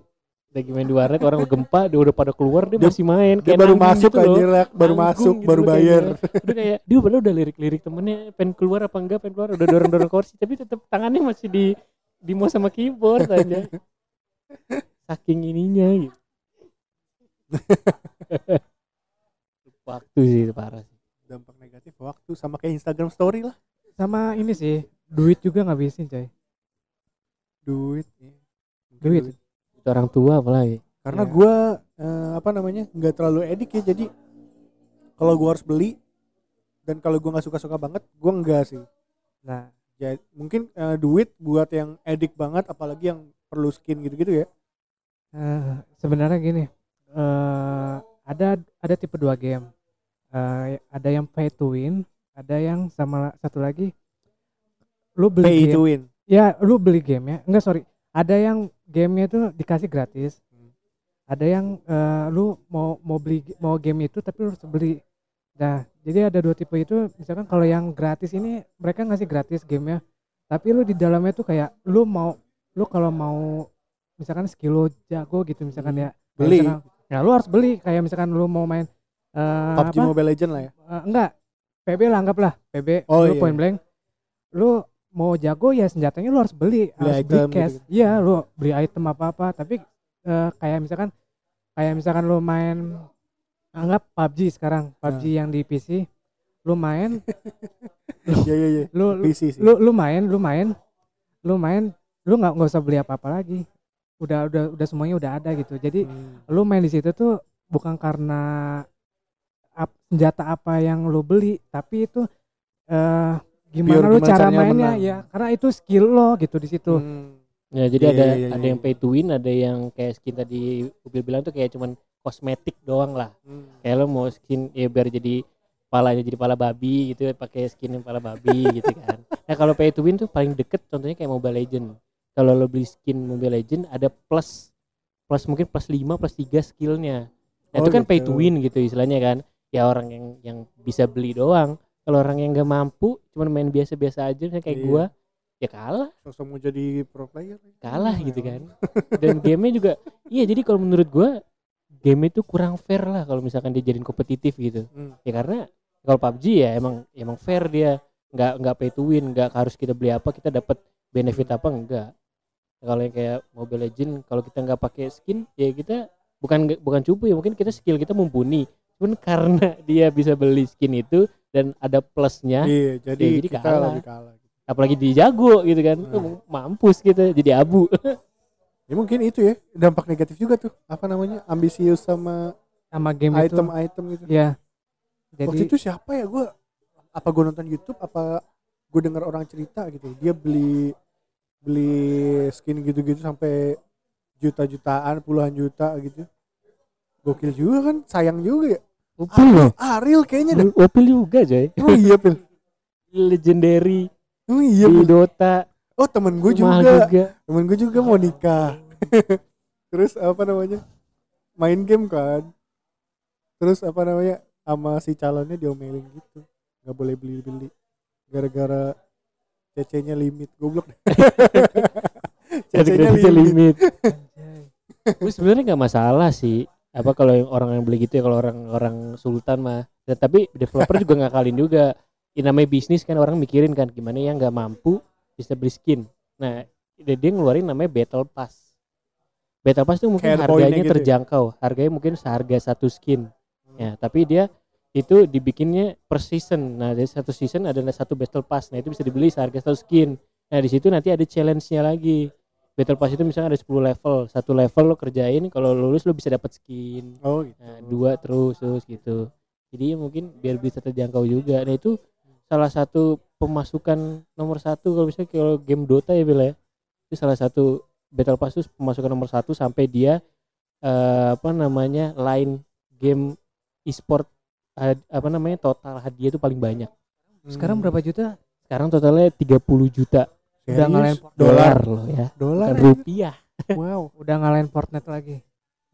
Speaker 1: Lagi main di warnet orang gempa dia udah pada keluar dia,
Speaker 2: Dia-
Speaker 1: masih main
Speaker 2: dia
Speaker 1: kayak
Speaker 2: baru masuk
Speaker 1: gitu
Speaker 2: Lak. baru
Speaker 1: Nanggung
Speaker 2: masuk
Speaker 1: gitu
Speaker 2: baru bayar.
Speaker 1: udah kayak dia padahal udah lirik-lirik temennya pengen keluar apa enggak pengen keluar. Udah dorong-dorong kursi tapi tetap tangannya masih di di mouse sama keyboard aja saking ininya gitu waktu sih itu parah sih.
Speaker 2: Dampak negatif waktu sama kayak Instagram story lah.
Speaker 3: Sama ini sih duit juga ngabisin coy.
Speaker 2: Duit iya. Mungkin
Speaker 3: Duit.
Speaker 1: itu orang tua apalagi.
Speaker 2: Karena
Speaker 3: Iya.
Speaker 2: gua eh, apa namanya nggak terlalu edik ya jadi kalau gua harus beli dan kalau gua nggak suka-suka banget gua enggak sih.
Speaker 3: Nah.
Speaker 2: Ya mungkin eh, duit buat yang edik banget apalagi yang perlu skin gitu-gitu ya.
Speaker 3: Eh, sebenarnya gini eh ada ada tipe dua game. Eh, ada yang pay to win ada yang sama satu lagi lu beli
Speaker 2: pay
Speaker 3: game.
Speaker 2: to win.
Speaker 3: Ya lu beli game ya. Enggak sorry. Ada yang gamenya itu dikasih gratis.
Speaker 2: Hmm.
Speaker 3: ada yang eh, lu mau mau beli mau game itu tapi lu harus beli. Nah jadi ada dua tipe itu misalkan kalau yang gratis ini mereka ngasih gratis gamenya. Tapi lu di dalamnya tuh kayak lu mau lu kalau mau misalkan skill lu jago gitu misalkan ya. Kayak
Speaker 2: beli.
Speaker 3: misalkan- ya lu harus beli. Kayak misalkan lu mau main eh,
Speaker 2: PUBG
Speaker 3: apa?
Speaker 2: Mobile Legend lah ya?
Speaker 3: Eh, enggak. PB lah anggaplah. PB
Speaker 2: Oh,
Speaker 3: lu
Speaker 2: iya.
Speaker 3: point blank. Lu mau jago ya senjatanya lu harus beli, harus beli cash. iya lu beli item apa apa tapi eh, kayak misalkan kayak misalkan lu main anggap PUBG sekarang. PUBG yang di PC lu main
Speaker 2: iya iya iya.
Speaker 3: lu lu,
Speaker 2: PC sih.
Speaker 3: lu lu main lu main lu main lu nggak nggak usah beli apa apa lagi udah udah udah semuanya udah ada gitu jadi
Speaker 2: Hmm.
Speaker 3: lu main di situ tuh bukan karena ap- senjata apa yang lu beli tapi itu eh gimana
Speaker 2: Pure
Speaker 3: lu cara mainnya
Speaker 2: menang.
Speaker 3: ya karena itu skill lo gitu di situ
Speaker 2: Hmm.
Speaker 1: Ya jadi
Speaker 2: Iya,
Speaker 1: ada
Speaker 2: iya, iya,
Speaker 1: ada
Speaker 2: iya,
Speaker 1: yang pay to win, ada yang kayak skin tadi Ubil bilang tuh kayak cuman kosmetik doang lah.
Speaker 2: Hmm.
Speaker 1: Kayak lo mau skin ya biar jadi palanya jadi pala babi gitu pakai skin yang pala babi gitu kan. Nah kalau pay to win tuh paling deket contohnya kayak Mobile Legend. Kalau lo beli skin Mobile Legend ada plus plus mungkin plus 5 plus 3 skillnya. Nah
Speaker 2: Oh,
Speaker 1: itu kan pay to
Speaker 2: gitu.
Speaker 1: win gitu istilahnya kan. Ya orang yang yang bisa beli doang. Kalau orang yang nggak mampu cuman main biasa-biasa aja misalnya kayak
Speaker 2: Iya.
Speaker 1: gua ya kalah
Speaker 2: Sosok mau jadi pro player.
Speaker 1: kalah
Speaker 2: Hmm,
Speaker 1: gitu kan dan gamenya juga iya jadi kalau menurut gua game itu kurang fair lah kalau misalkan dia jadiin kompetitif gitu
Speaker 2: Hmm.
Speaker 1: ya karena kalau PUBG ya emang emang fair dia nggak nggak pay to win nggak harus kita beli apa kita dapat benefit apa enggak kalau yang kayak Mobile Legend kalau kita nggak pakai skin ya kita bukan bukan cupu ya mungkin kita skill kita mumpuni cuman karena dia bisa beli skin itu dan ada plusnya
Speaker 2: Iya, jadi,
Speaker 1: Ya, jadi
Speaker 2: kita
Speaker 1: kalah.
Speaker 2: lebih kalah.
Speaker 1: apalagi di jago gitu kan
Speaker 2: Hmm.
Speaker 1: mampus kita jadi abu
Speaker 2: Ya mungkin itu ya dampak negatif juga tuh. Apa namanya? Ambisius sama
Speaker 3: sama game itu
Speaker 2: item-item gitu.
Speaker 3: ya jadi
Speaker 2: Waktu itu siapa ya gue apa gue nonton YouTube apa gue dengar orang cerita gitu dia beli beli skin gitu-gitu sampai juta-jutaan puluhan juta gitu. Gokil juga kan sayang juga ya.
Speaker 1: Opil loh.
Speaker 2: Ariel kayaknya dah
Speaker 1: Opil juga coy
Speaker 2: oh iya pil.
Speaker 1: Legendary.
Speaker 2: Oh iya
Speaker 1: di
Speaker 2: Pil.
Speaker 1: Dota
Speaker 2: oh temen gue juga.
Speaker 1: juga.
Speaker 2: Temen gue juga mau nikah. Terus apa namanya? Main game kan. Terus apa namanya? Sama si calonnya diomelin gitu. Nggak boleh beli beli gara-gara CC-nya limit goblok CC-nya limit.
Speaker 1: limit. Gue sebenarnya nggak masalah sih. Apa kalau yang orang yang beli gitu ya kalau orang orang sultan mah. Ya, tapi developer juga ngakalin juga. Ini namanya bisnis kan orang mikirin kan gimana yang nggak mampu bisa beli skin. Nah dia dia ngeluarin namanya battle pass. Battle pass tuh mungkin
Speaker 2: Kayak poinnya
Speaker 1: harganya
Speaker 2: gitu ya?
Speaker 1: terjangkau. Harganya mungkin seharga satu skin. Ya tapi dia itu dibikinnya per season. Nah dari satu season ada satu battle pass. Nah itu bisa dibeli seharga satu skin. Nah di situ nanti ada challenge-nya lagi. Battle pass itu misalnya ada 10 level. Satu level lo kerjain kalau lulus lo bisa dapat skin.
Speaker 2: Oh gitu.
Speaker 1: Nah, dua terus terus gitu. Jadi ya mungkin biar bisa terjangkau juga. Nah itu salah satu pemasukan nomor satu. Kalau misalnya kalau game Dota ya Bila ya. Itu salah satu battle pass itu pemasukan nomor satu sampai dia eh, apa namanya line game e-sport apa namanya total hadiah itu paling banyak
Speaker 3: sekarang berapa juta
Speaker 1: sekarang totalnya 30 juta
Speaker 3: udah ngalahin
Speaker 2: Serius?
Speaker 1: dolar loh ya
Speaker 2: dolar aja.
Speaker 1: rupiah
Speaker 2: wow
Speaker 3: udah ngalahin Fortnite lagi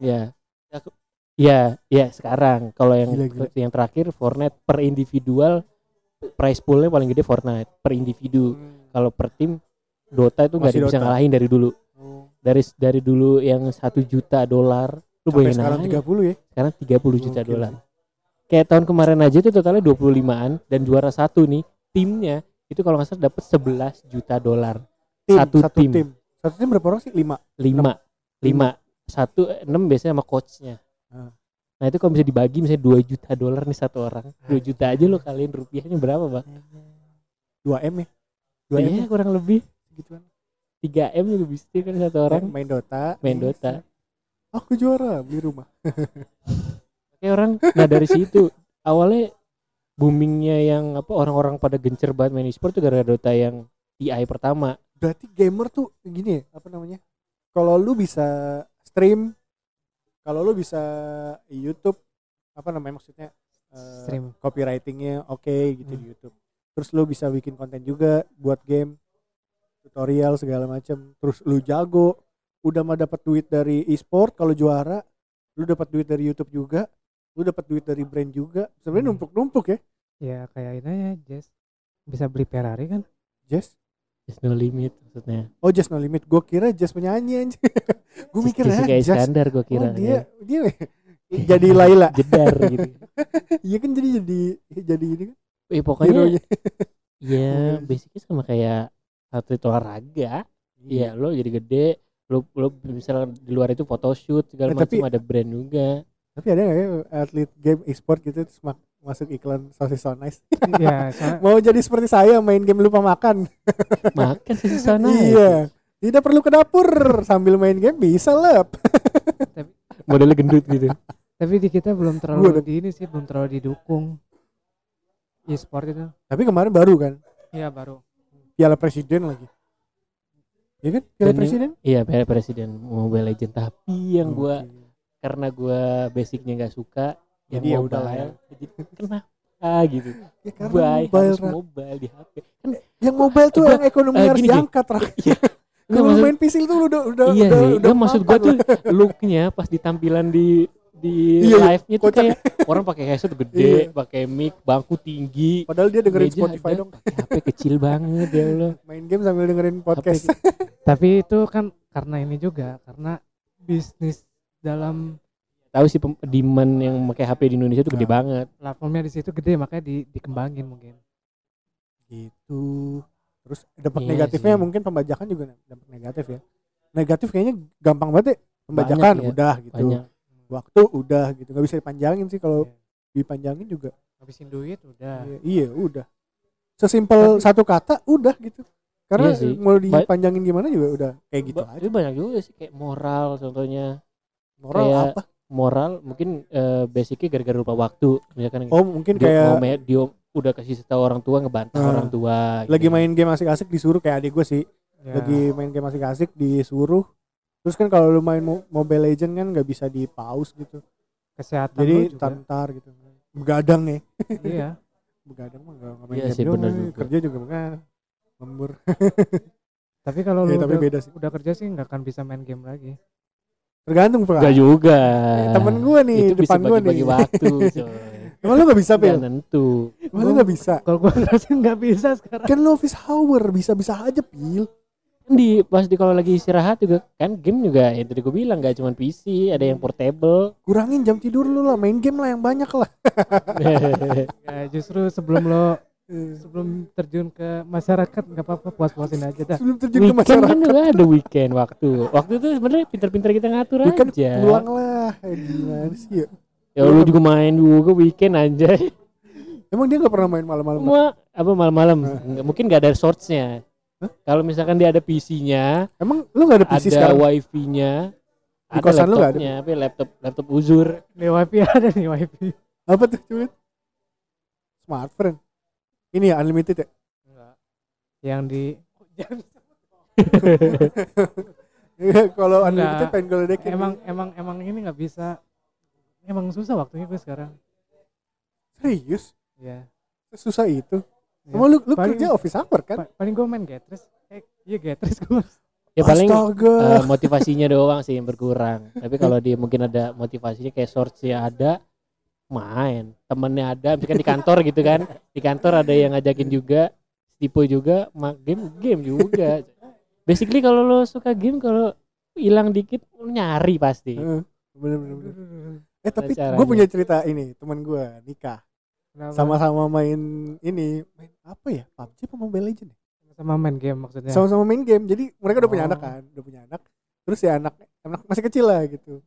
Speaker 1: Ya. Ya, ya sekarang kalau yang
Speaker 2: Gila, gila.
Speaker 1: yang terakhir Fortnite per individual price poolnya paling gede Fortnite per individu. Kalau per tim Dota itu nggak bisa ngalahin dari dulu.
Speaker 2: Oh.
Speaker 1: Dari dari dulu yang satu juta dolar, lu
Speaker 2: sekarang
Speaker 1: aja.
Speaker 2: 30 ya
Speaker 1: Sekarang 30 juta
Speaker 2: Gokil.
Speaker 1: dolar. Kayak tahun kemarin aja itu totalnya 25-an dan juara satu nih timnya itu kalau nggak salah dapat 11 juta dolar.
Speaker 2: tim,
Speaker 1: Satu tim.
Speaker 2: satu tim berapa orang sih? Lima?
Speaker 1: 5 5 satu enam biasanya sama coachnya.
Speaker 2: Ah.
Speaker 1: nah itu kalau bisa dibagi misalnya 2 juta dolar nih satu orang. 2 juta aja lo kalian rupiahnya berapa bang?
Speaker 2: Dua m ya? Dua m
Speaker 1: iya
Speaker 2: ya?
Speaker 1: kurang lebih.
Speaker 2: Gitu kan
Speaker 1: 3 m juga bisa kan satu orang.
Speaker 2: Main Dota.
Speaker 1: Main
Speaker 2: Iya,
Speaker 1: Dota.
Speaker 2: aku juara beli rumah
Speaker 1: kayak orang nah dari situ. Awalnya boomingnya yang apa orang-orang pada gencer banget main e-sport tuh gara-gara Dota yang TI pertama.
Speaker 2: Berarti gamer tuh gini ya apa namanya? Kalau lu bisa stream kalau lu bisa YouTube apa namanya maksudnya
Speaker 3: stream.
Speaker 2: copywritingnya oke gitu
Speaker 3: Hmm.
Speaker 2: di YouTube. Terus lu bisa bikin konten juga buat game tutorial segala macam terus lu jago udah mah dapat duit dari e-sport kalau juara lu dapat duit dari YouTube juga lu dapat duit dari brand juga. Sebenarnya
Speaker 3: Hmm.
Speaker 2: numpuk-numpuk ya.
Speaker 3: Ya kayak ini ya Jess. Bisa beli Ferrari kan?
Speaker 2: Jess?
Speaker 1: There's no limit maksudnya.
Speaker 2: Oh Jess no limit. Gue kira Jess penyanyi anjing gue mikir ya
Speaker 1: kayak
Speaker 2: Jess.
Speaker 1: Standar gue kira
Speaker 2: oh, dia dia jadi Laila.
Speaker 1: Ya. jedar gitu.
Speaker 2: Iya kan jadi jadi jadi ini kan.
Speaker 1: Eh, pokoknya ya
Speaker 2: Mobil.
Speaker 1: basicnya sama kayak atlet olahraga. Iya, lo jadi gede, lo lo misalnya di luar itu photoshoot segala
Speaker 2: Eh, tapi-
Speaker 1: macam ada brand juga.
Speaker 2: Tapi ada nggak ya atlet game e-sport gitu terus mak- masuk iklan sosis so nice
Speaker 3: ya soalnya
Speaker 2: mau jadi seperti saya main game lupa makan
Speaker 1: Makan sih di sana.
Speaker 2: iya Tidak perlu ke dapur sambil main game bisa lep.
Speaker 1: modelnya gendut gitu
Speaker 3: Tapi di kita belum
Speaker 2: Gua
Speaker 3: terlalu
Speaker 2: ada-
Speaker 3: di ini sih, belum terlalu didukung. E-sport itu.
Speaker 2: Tapi kemarin baru kan
Speaker 3: Iya baru.
Speaker 2: Piala Presiden lagi. Iya kan? Piala
Speaker 1: Dan
Speaker 2: Presiden.
Speaker 1: iya Piala presiden Mobile Legend tapi yang gua
Speaker 2: Oke.
Speaker 1: Karena gua basicnya nggak suka yang
Speaker 2: Jadi ya udah
Speaker 1: mobile
Speaker 2: lah
Speaker 1: jadi kenapa gitu
Speaker 2: Ya, karena
Speaker 1: Bye,
Speaker 2: mobile,
Speaker 1: harus mobile di HP kan
Speaker 2: Yang mobile tuh
Speaker 1: Gua-
Speaker 2: yang ekonomi
Speaker 1: eh,
Speaker 2: harus diangkat, Ra.
Speaker 1: Iya. Maksud-
Speaker 2: main PC tuh udah udah
Speaker 1: iya
Speaker 2: udah,
Speaker 1: sih
Speaker 2: udah
Speaker 1: maksud gua
Speaker 2: mapan
Speaker 1: tuh
Speaker 2: lah.
Speaker 1: looknya pas ditampilan di di
Speaker 2: Iya, iya.
Speaker 1: live-nya tuh
Speaker 2: Kocak.
Speaker 1: kayak orang pakai headset
Speaker 2: Iya.
Speaker 1: gede, pakai mic, bangku tinggi,
Speaker 2: Padahal dia dengerin
Speaker 1: meja
Speaker 2: Spotify
Speaker 1: ada,
Speaker 2: dong.
Speaker 1: HP kecil banget ya Allah.
Speaker 2: Main game sambil dengerin podcast.
Speaker 3: Tapi itu kan karena ini juga, karena bisnis dalam
Speaker 1: Tahu sih demand yang pakai HP di Indonesia tuh gede
Speaker 2: Nah.
Speaker 1: banget.
Speaker 3: platformnya di situ gede makanya di, dikembangin mungkin.
Speaker 2: gitu. Terus dampak
Speaker 1: Iya
Speaker 2: negatifnya
Speaker 1: sih.
Speaker 2: mungkin pembajakan juga dampak negatif ya. Negatif kayaknya gampang banget ya. Pembajakan
Speaker 1: Banyak ya.
Speaker 2: udah gitu.
Speaker 1: Banyak.
Speaker 2: Waktu udah gitu. nggak bisa dipanjangin sih kalau
Speaker 3: Iya.
Speaker 2: dipanjangin juga.
Speaker 3: Habisin duit udah.
Speaker 2: Iya, iya, udah. Sesimpel
Speaker 3: Tapi-
Speaker 2: satu kata udah gitu. Karena
Speaker 1: Iya sih.
Speaker 2: mau dipanjangin gimana juga udah kayak gitu
Speaker 1: Ba-
Speaker 2: aja.
Speaker 1: Banyak juga sih kayak moral contohnya.
Speaker 2: Moral
Speaker 1: kayak
Speaker 2: apa?
Speaker 1: Moral mungkin eh, basicnya gara-gara lupa waktu. Misalkan
Speaker 2: Oh mungkin
Speaker 1: dia,
Speaker 2: kayak
Speaker 1: mau me- dia udah kasih tahu orang tua ngebantah
Speaker 2: Nah,
Speaker 1: orang tua.
Speaker 2: lagi
Speaker 1: gitu.
Speaker 2: main game asik-asik disuruh kayak adik gue sih.
Speaker 3: Ya.
Speaker 2: Lagi main game asik-asik disuruh. Terus kan kalau lu main Mo- Mobile Legend kan nggak bisa di pause gitu.
Speaker 3: kesehatan
Speaker 2: Jadi tantar gitu. Begadang ya.
Speaker 3: iya.
Speaker 2: Begadang mah nggak nggak main
Speaker 1: Iya
Speaker 2: game
Speaker 1: sih,
Speaker 2: doang, ya.
Speaker 1: juga.
Speaker 2: Kerja juga kan lembur.
Speaker 3: Tapi kalau
Speaker 2: Ya,
Speaker 3: lu
Speaker 2: tapi
Speaker 3: udah,
Speaker 2: beda sih.
Speaker 3: udah kerja sih nggak akan bisa main game lagi.
Speaker 2: Tergantung Pak.
Speaker 1: Enggak juga.
Speaker 2: Temen gue nih
Speaker 1: itu
Speaker 2: depan gue nih.
Speaker 1: bagi-bagi waktu, coy.
Speaker 2: Emang lu gak bisa
Speaker 1: Nggak
Speaker 2: Pil?
Speaker 1: nentu.
Speaker 2: Emang lu gak bisa?
Speaker 3: Kalau gua ngerasa nggak bisa sekarang.
Speaker 2: Kan lu office hour bisa-bisa aja Pil.
Speaker 1: Kan di pas di kalau lagi istirahat juga kan game juga yang tadi gue bilang nggak cuma PC, ada yang portable.
Speaker 2: Kurangin jam tidur lu lah, main game lah yang banyak lah.
Speaker 3: Ya, justru sebelum lo sebelum terjun ke masyarakat nggak apa-apa puas-puasin aja dah.
Speaker 2: Sebelum terjun ke
Speaker 1: weekend
Speaker 2: masyarakat.
Speaker 1: kan juga ada weekend waktu. Waktu itu sebenarnya pinter-pinter kita ngatur
Speaker 2: Weekend
Speaker 1: aja.
Speaker 2: pulang lah. Eh, Gimana sih ya?
Speaker 1: Ya lu juga main juga weekend aja.
Speaker 2: Emang dia gak pernah main malam-malam?
Speaker 1: Semua apa malam-malam
Speaker 2: Nah.
Speaker 1: Nggak- mungkin nggak ada shortsnya.
Speaker 2: Hah?
Speaker 1: Kalau misalkan dia ada PC-nya,
Speaker 2: Emang lu gak ada PC
Speaker 1: ada
Speaker 2: sekarang?
Speaker 1: wifi-nya,
Speaker 2: Di
Speaker 1: ada
Speaker 2: kosan lu nggak ada?
Speaker 1: laptopnya, tapi laptop laptop uzur.
Speaker 3: Nih wifi ada nih wifi.
Speaker 2: Apa tuh cuy? Smartphone. Ini ya unlimited ya?
Speaker 3: Enggak. Yang di
Speaker 2: Kalau unlimited pengen gue ledekin.
Speaker 3: emang emang emang ini nggak bisa. Emang susah waktunya gue sekarang.
Speaker 2: Serius?
Speaker 3: Ya.
Speaker 2: Susah itu?
Speaker 3: Ya.
Speaker 2: Emang lu, lu
Speaker 3: Paling-
Speaker 2: kerja office hour kan?
Speaker 3: Pa- paling gue main Getres. Eh, iya Getres gue.
Speaker 1: Ya paling
Speaker 2: Astaga.
Speaker 1: eh, motivasinya doang sih yang berkurang. Tapi kalau dia mungkin ada motivasinya kayak shortsnya ada, main. Temennya ada, misalkan di kantor gitu kan. Di kantor ada yang ngajakin juga, tipe juga, game game juga. Basically kalau lo suka game kalau hilang dikit lo nyari pasti.
Speaker 2: Heeh, bener bener bener. Eh tapi gue punya cerita ini teman gue nikah sama-sama main ini main apa ya PUBG apa Mobile Legend ya?
Speaker 3: sama main game maksudnya.
Speaker 2: sama-sama main game jadi mereka udah punya
Speaker 3: Oh.
Speaker 2: anak kan udah punya anak terus ya anak anak masih kecil lah gitu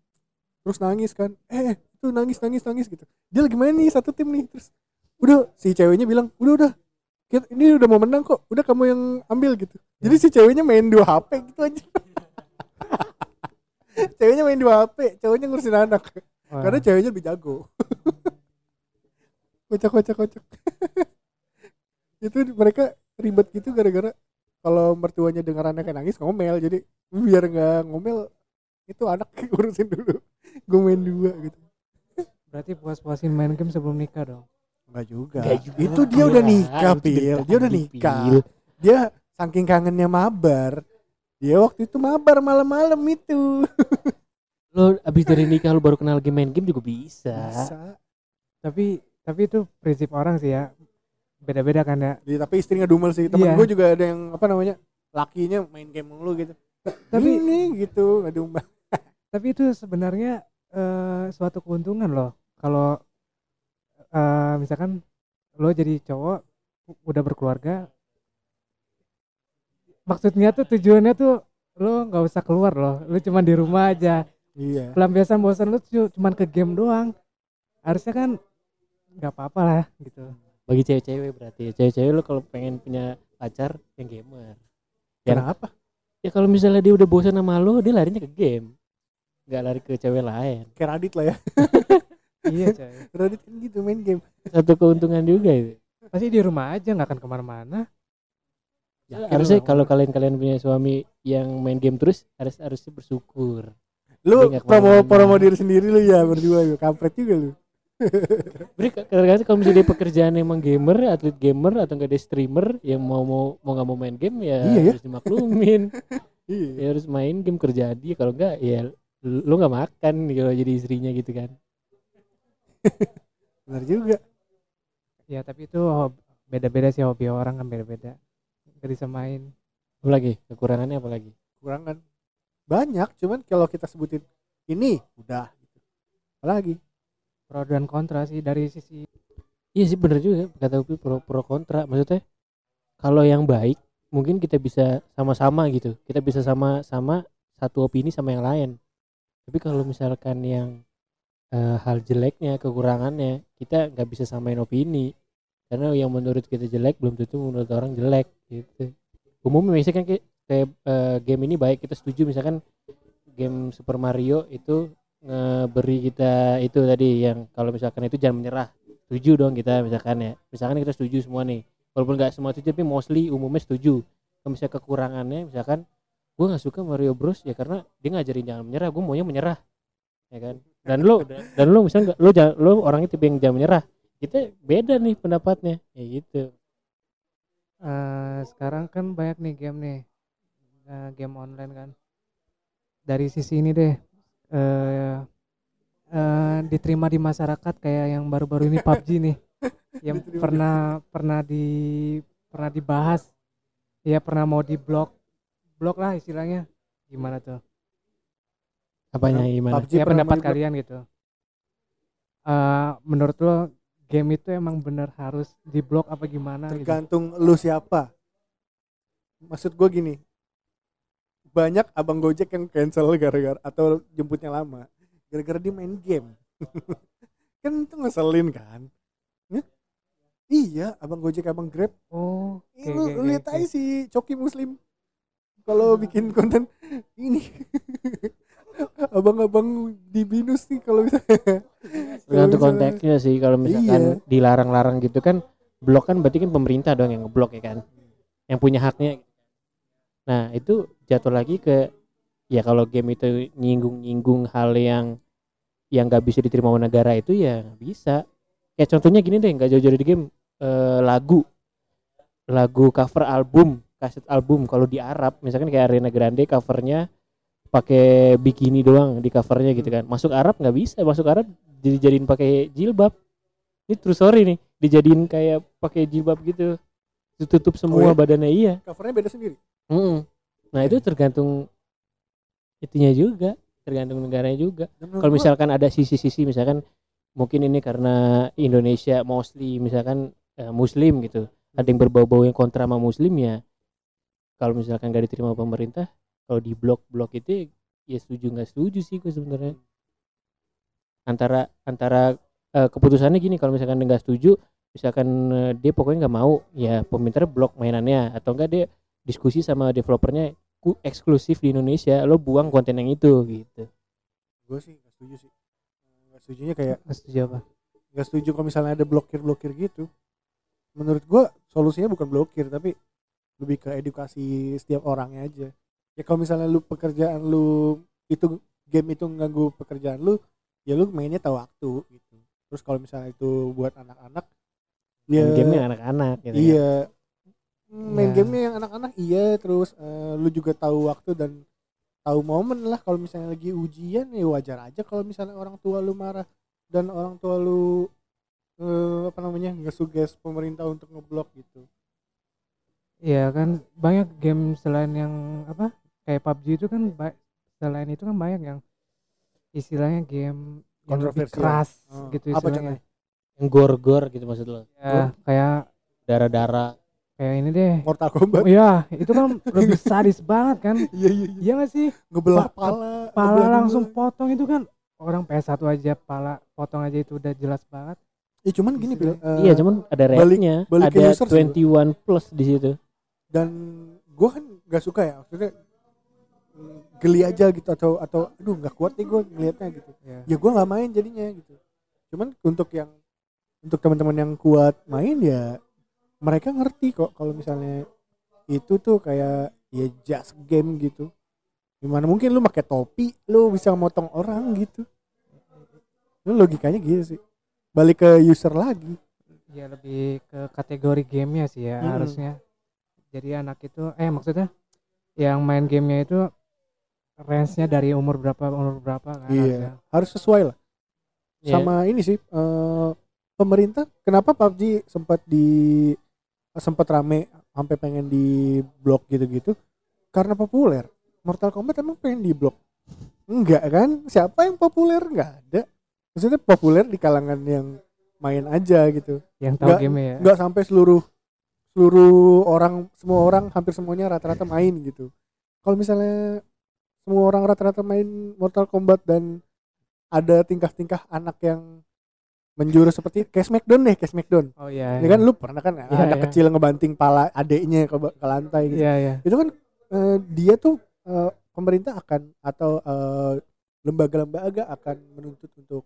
Speaker 2: terus nangis kan eh itu nangis nangis nangis gitu. Dia lagi main nih satu tim nih terus udah si ceweknya bilang udah udah kita- ini udah mau menang kok udah kamu yang ambil gitu. Jadi si ceweknya main dua HP gitu aja. Ceweknya main dua HP cowoknya ngurusin anak.
Speaker 3: Wah.
Speaker 2: karena ceweknya lebih jago. Kocak kocak kocak. Itu mereka ribet gitu gara-gara kalau mertuanya dengar anaknya nangis ngomel. Jadi biar nggak ngomel itu anak urusin dulu. Gue main dua gitu
Speaker 3: Berarti puas-puasin main game sebelum nikah dong.
Speaker 2: Enggak juga.
Speaker 1: Nggak juga.
Speaker 2: itu dia udah nikah
Speaker 1: Itu
Speaker 2: pil dia udah nikah
Speaker 1: Pil.
Speaker 2: dia saking kangennya mabar dia waktu itu mabar malam-malam itu
Speaker 1: Lo abis dari nikah lo baru kenal game main game juga bisa.
Speaker 2: bisa
Speaker 3: Tapi tapi itu prinsip orang sih ya. Beda-beda kan ya.
Speaker 2: Jadi, tapi istri ngedumel sih temen
Speaker 3: Iya.
Speaker 2: gue juga ada yang apa namanya lakinya main game mulu gitu
Speaker 3: Tapi
Speaker 2: ini gitu ngedumel
Speaker 3: tapi itu sebenarnya eh, suatu keuntungan loh kalau eh, misalkan lo jadi cowok udah berkeluarga maksudnya tuh tujuannya tuh lo nggak usah keluar loh lo cuma di rumah aja.
Speaker 2: Iya.
Speaker 3: Pelampiasan bosan lo cu- cuman ke game doang. Harusnya kan nggak apa-apa lah gitu.
Speaker 1: Bagi cewek-cewek berarti. Cewek-cewek lo kalau pengen punya pacar yang gamer. Yang
Speaker 2: kenapa?
Speaker 1: Ya kalau misalnya dia udah bosan sama lo dia larinya ke game. Nggak lari ke cewek lain.
Speaker 2: Kayak Radit lah ya
Speaker 3: iya coy.
Speaker 2: Radit kan gitu main game.
Speaker 1: Satu keuntungan juga itu.
Speaker 3: Pasti di rumah aja nggak akan ke mana-mana.
Speaker 2: Yakin
Speaker 1: harusnya kalau kalian kalian punya suami yang main game terus harus harusnya bersyukur.
Speaker 2: Lu promo promo diri sendiri lu ya berdua lu kampret juga lu.
Speaker 1: Beri kadang-kadang kalau misalnya dia pekerjaan emang gamer, atlet gamer atau enggak dia streamer yang mau mau mau nggak mau main game ya
Speaker 2: Iya ya.
Speaker 1: harus dimaklumin.
Speaker 2: iya.
Speaker 1: Ya harus main game kerja dia kalau enggak ya lu nggak makan kalau jadi istrinya gitu kan.
Speaker 2: benar juga.
Speaker 3: Ya tapi itu beda-beda sih hobi orang kan beda-beda. Nggak bisa main
Speaker 1: Apa lagi? Kekurangannya apa lagi?
Speaker 2: kurangan banyak cuman kalau kita sebutin ini udah. Gitu. apalagi?
Speaker 3: Pro dan kontra sih dari sisi
Speaker 1: Iya sih bener juga. Kata Upi pro pro kontra. Maksudnya kalau yang baik mungkin kita bisa sama-sama gitu. Kita bisa sama-sama satu opini sama yang lain. Tapi kalau misalkan yang eh, hal jeleknya kekurangannya kita nggak bisa samain opini. Karena yang menurut kita jelek belum tentu menurut orang jelek gitu. Umumnya misalkan kayak, kayak eh, game ini baik kita setuju. Misalkan game Super Mario itu ngeberi kita itu tadi yang kalau misalkan itu jangan menyerah. Setuju dong kita misalkan ya. Misalkan kita setuju semua nih. Walaupun nggak semua setuju tapi mostly umumnya setuju. Kalau misalnya kekurangannya misalkan gue nggak suka Mario Bros. Ya karena dia ngajarin jangan menyerah gue maunya menyerah. Ya kan dan lo dan lo misalnya nggak lo jangan lo orangnya tipe yang jangan menyerah kita beda nih pendapatnya. Ya gitu.
Speaker 3: Eh, sekarang kan banyak nih game nih. Eh, game online kan. Dari sisi ini deh. Eh eh, diterima di masyarakat kayak yang baru-baru ini PUBG nih. Yang
Speaker 2: Diterima di-
Speaker 3: pernah pernah di pernah dibahas. Ya pernah mau di blok blok lah istilahnya. Gimana tuh
Speaker 1: apanya gimana?
Speaker 2: PUBG
Speaker 3: ya
Speaker 2: pernah
Speaker 3: pendapat
Speaker 2: main
Speaker 3: kalian gitu. Eh menurut lo game itu emang bener harus di blok apa gimana gitu?
Speaker 2: Tergantung lu siapa. Maksud gue gini banyak abang gojek yang cancel gara-gara atau jemputnya lama gara-gara dia main game. Kan itu ngeselin kan? Hah? iya abang gojek abang grab.
Speaker 3: Oh oke,
Speaker 2: lu,
Speaker 3: oke,
Speaker 2: lihat
Speaker 3: oke.
Speaker 2: aja si coki muslim. Kalau bikin konten ini abang-abang di binus nih kalau misalnya. Kalau
Speaker 1: tergantung
Speaker 2: misalnya-
Speaker 1: konteksnya sih kalau misalkan
Speaker 2: Iya.
Speaker 1: dilarang-larang gitu kan blok kan berarti kan pemerintah dong yang ngeblok ya kan? Yang punya haknya. Nah itu jatuh lagi ke ya kalau game itu nyinggung-nyinggung hal yang yang nggak bisa diterima oleh negara itu ya bisa. Kayak contohnya gini deh nggak jauh-jauh dari game eh, lagu. Lagu cover album kaset album. Kalau di Arab misalkan kayak Ariana Grande covernya pakai bikini doang di covernya gitu kan. Masuk Arab nggak bisa masuk Arab dijadiin pakai jilbab. Ini true story nih dijadiin kayak pakai jilbab gitu. Tutup semua
Speaker 2: Oh ya?
Speaker 1: badannya iya.
Speaker 2: Covernya beda sendiri?
Speaker 1: Mm-mm. nah itu tergantung itunya juga tergantung negaranya juga. Kalau misalkan ada sisi-sisi misalkan mungkin ini karena Indonesia mostly misalkan eh, muslim gitu. Ada yang berbau-bau yang kontra sama muslim ya kalau misalkan gak diterima pemerintah kalau di blok-blok itu ya setuju nggak setuju sih gue sebenarnya. Antara antara eh, keputusannya gini kalau misalkan nggak setuju misalkan eh, dia pokoknya nggak mau ya pemerintah blok mainannya. Atau enggak dia diskusi sama developernya ku eksklusif di Indonesia lo buang konten yang itu gitu.
Speaker 2: Gue sih gak setuju sih. Gak setujunya kayak
Speaker 3: Nggak setuju apa?
Speaker 2: gak setuju kalau misalnya ada blokir blokir gitu. Menurut gue solusinya bukan blokir tapi lebih ke edukasi setiap orangnya aja ya kalau misalnya lu pekerjaan lu itu game itu ganggu pekerjaan lu ya lu mainnya tahu waktu gitu. Terus kalau misalnya itu buat anak-anak ya
Speaker 1: Main game anak-anak gitu kan.
Speaker 2: iya. Main
Speaker 3: Ya.
Speaker 2: gamenya yang anak-anak iya. Terus eh, lu juga tahu waktu dan tahu momen lah. Kalau misalnya lagi ujian ya wajar aja kalau misalnya orang tua lu marah dan orang tua lu eh, apa namanya ngesuges pemerintah untuk ngeblok gitu.
Speaker 3: Iya kan. Banyak game selain yang apa kayak PUBG itu kan ba- selain itu kan banyak yang istilahnya game yang lebih
Speaker 2: Kontroversial.
Speaker 3: keras
Speaker 2: Oh,
Speaker 3: gitu
Speaker 2: apa
Speaker 3: istilahnya.
Speaker 1: yang gor-gor gitu maksud lo
Speaker 3: Ya, kayak
Speaker 1: darah-darah
Speaker 3: kayak ini deh.
Speaker 2: Mortal Kombat
Speaker 3: Oh iya, itu kan lebih sadis banget kan?
Speaker 2: iya iya iya
Speaker 3: Iya gak sih?
Speaker 2: ngebelah
Speaker 3: Pa-
Speaker 2: pala
Speaker 3: Pala
Speaker 2: ngebelah
Speaker 3: langsung
Speaker 2: dua.
Speaker 3: potong itu kan orang PS1 aja pala potong aja itu udah jelas banget.
Speaker 2: ya cuman gini Bil, eh,
Speaker 1: iya cuman ada rate-nya ada
Speaker 2: user sih,
Speaker 1: 21 plus di situ
Speaker 2: dan gua kan gak suka ya maksudnya geli aja gitu atau atau aduh nggak kuat nih gue ngelihatnya gitu.
Speaker 3: Ya.
Speaker 2: ya gue nggak main jadinya gitu. Cuman untuk yang untuk teman-teman yang kuat main ya mereka ngerti kok kalau misalnya itu tuh kayak ya just game gitu. Gimana mungkin lu pakai topi lu bisa motong orang gitu. Lu logikanya gitu sih. Balik ke user lagi.
Speaker 3: Ya lebih ke kategori gamenya sih ya
Speaker 2: Mm-mm.
Speaker 3: harusnya. Jadi anak itu eh maksudnya yang main gamenya itu range-nya dari umur berapa umur berapa kan harusnya.
Speaker 2: iya harus sesuai lah.
Speaker 1: Ya,
Speaker 2: sama ini sih eh, pemerintah kenapa PUBG sempat di sempat rame sampai pengen di blok gitu-gitu? Karena populer. Mortal Kombat emang pengen di blok. Enggak kan? Siapa yang populer? Enggak ada. Maksudnya populer di kalangan yang main aja gitu.
Speaker 3: Yang tahu
Speaker 2: Nggak-
Speaker 3: game ya.
Speaker 2: enggak sampai seluruh seluruh orang semua orang hampir semuanya rata-rata main gitu. Kalau misalnya semua orang rata-rata main Mortal Kombat dan ada tingkah-tingkah anak yang menjurus seperti kayak Smackdown deh kayak Smackdown.
Speaker 3: Oh iya
Speaker 2: ya kan lu pernah kan
Speaker 3: Iya,
Speaker 2: anak
Speaker 3: iya.
Speaker 2: kecil ngebanting pala adeknya ke, ke lantai gitu.
Speaker 3: Iya iya.
Speaker 2: Itu kan eh, dia tuh eh, pemerintah akan atau eh, lembaga-lembaga akan menuntut untuk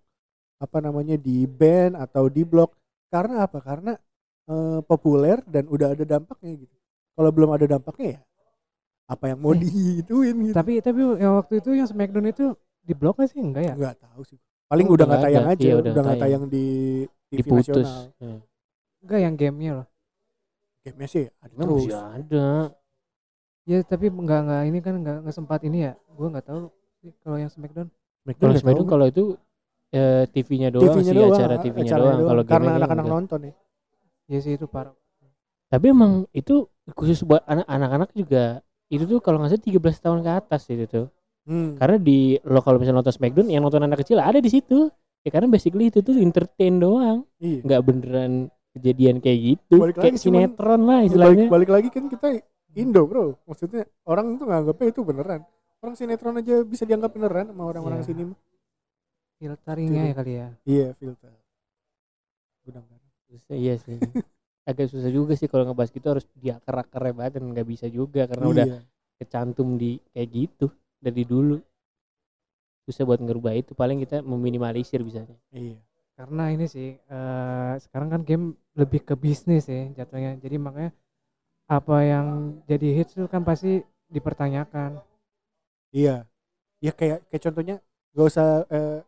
Speaker 2: apa namanya di ban atau di blok karena apa? Karena eh, populer dan udah ada dampaknya gitu. Kalau belum ada dampaknya ya apa yang mau
Speaker 3: Eh,
Speaker 2: diituin gitu.
Speaker 3: tapi tapi yang waktu itu yang Smackdown itu di blok nggak sih? Enggak ya?
Speaker 2: Nggak tahu sih. Paling
Speaker 1: Oh,
Speaker 2: udah nggak tayang
Speaker 1: ada.
Speaker 2: aja
Speaker 1: Iya,
Speaker 2: udah nggak
Speaker 1: tayang.
Speaker 2: tayang di TV
Speaker 1: diputus.
Speaker 2: nasional.
Speaker 1: Ya.
Speaker 3: enggak yang gamenya loh.
Speaker 2: Gamenya sih ada
Speaker 1: Emang
Speaker 2: terus.
Speaker 1: masih ada.
Speaker 3: Ya tapi enggak enggak ini kan enggak, enggak sempat ini ya. Gua nggak tahu kalau yang Smackdown.
Speaker 2: Smackdown
Speaker 1: kalau Smackdown kalau itu eh, TV-nya doang
Speaker 2: TV-nya
Speaker 1: sih
Speaker 2: doang
Speaker 1: acara TV-nya
Speaker 2: acaranya
Speaker 1: doang kalau
Speaker 2: karena anak-anak
Speaker 1: enggak.
Speaker 2: nonton ya.
Speaker 3: Ya sih itu parah.
Speaker 1: Tapi emang itu khusus buat anak- anak-anak juga itu tuh kalau nggak salah 13 tahun ke atas itu tuh.
Speaker 2: Hmm.
Speaker 1: karena di lo kalau misalnya nonton Smackdown yang nonton anak kecil ada di situ. Ya karena basically itu tuh entertain doang.
Speaker 2: Iya.
Speaker 1: Nggak beneran kejadian kayak gitu.
Speaker 2: Balik
Speaker 1: kayak
Speaker 2: lagi, cuman
Speaker 1: sinetron lah
Speaker 2: balik,
Speaker 1: istilahnya.
Speaker 2: balik lagi kan kita Indo bro. Maksudnya orang tuh nganggapnya itu beneran. Orang sinetron aja bisa dianggap beneran sama orang-orang
Speaker 3: Iya.
Speaker 2: sini mah.
Speaker 3: Filteringnya
Speaker 2: Gitu.
Speaker 3: ya kali ya.
Speaker 2: Iya filter. Gudang
Speaker 1: iya sih agak susah juga sih kalau ngebahas gitu harus diakar-akarnya banget dan nggak bisa juga karena udah
Speaker 2: iya.
Speaker 1: kecantum di kayak gitu dari dulu. Susah buat ngerubah itu paling kita meminimalisir bisanya.
Speaker 2: Iya
Speaker 3: karena ini sih eh, sekarang kan game lebih ke bisnis ya jatuhnya. Jadi makanya apa yang jadi hits itu kan pasti dipertanyakan.
Speaker 2: Iya. Ya kayak kayak contohnya gak usah eh,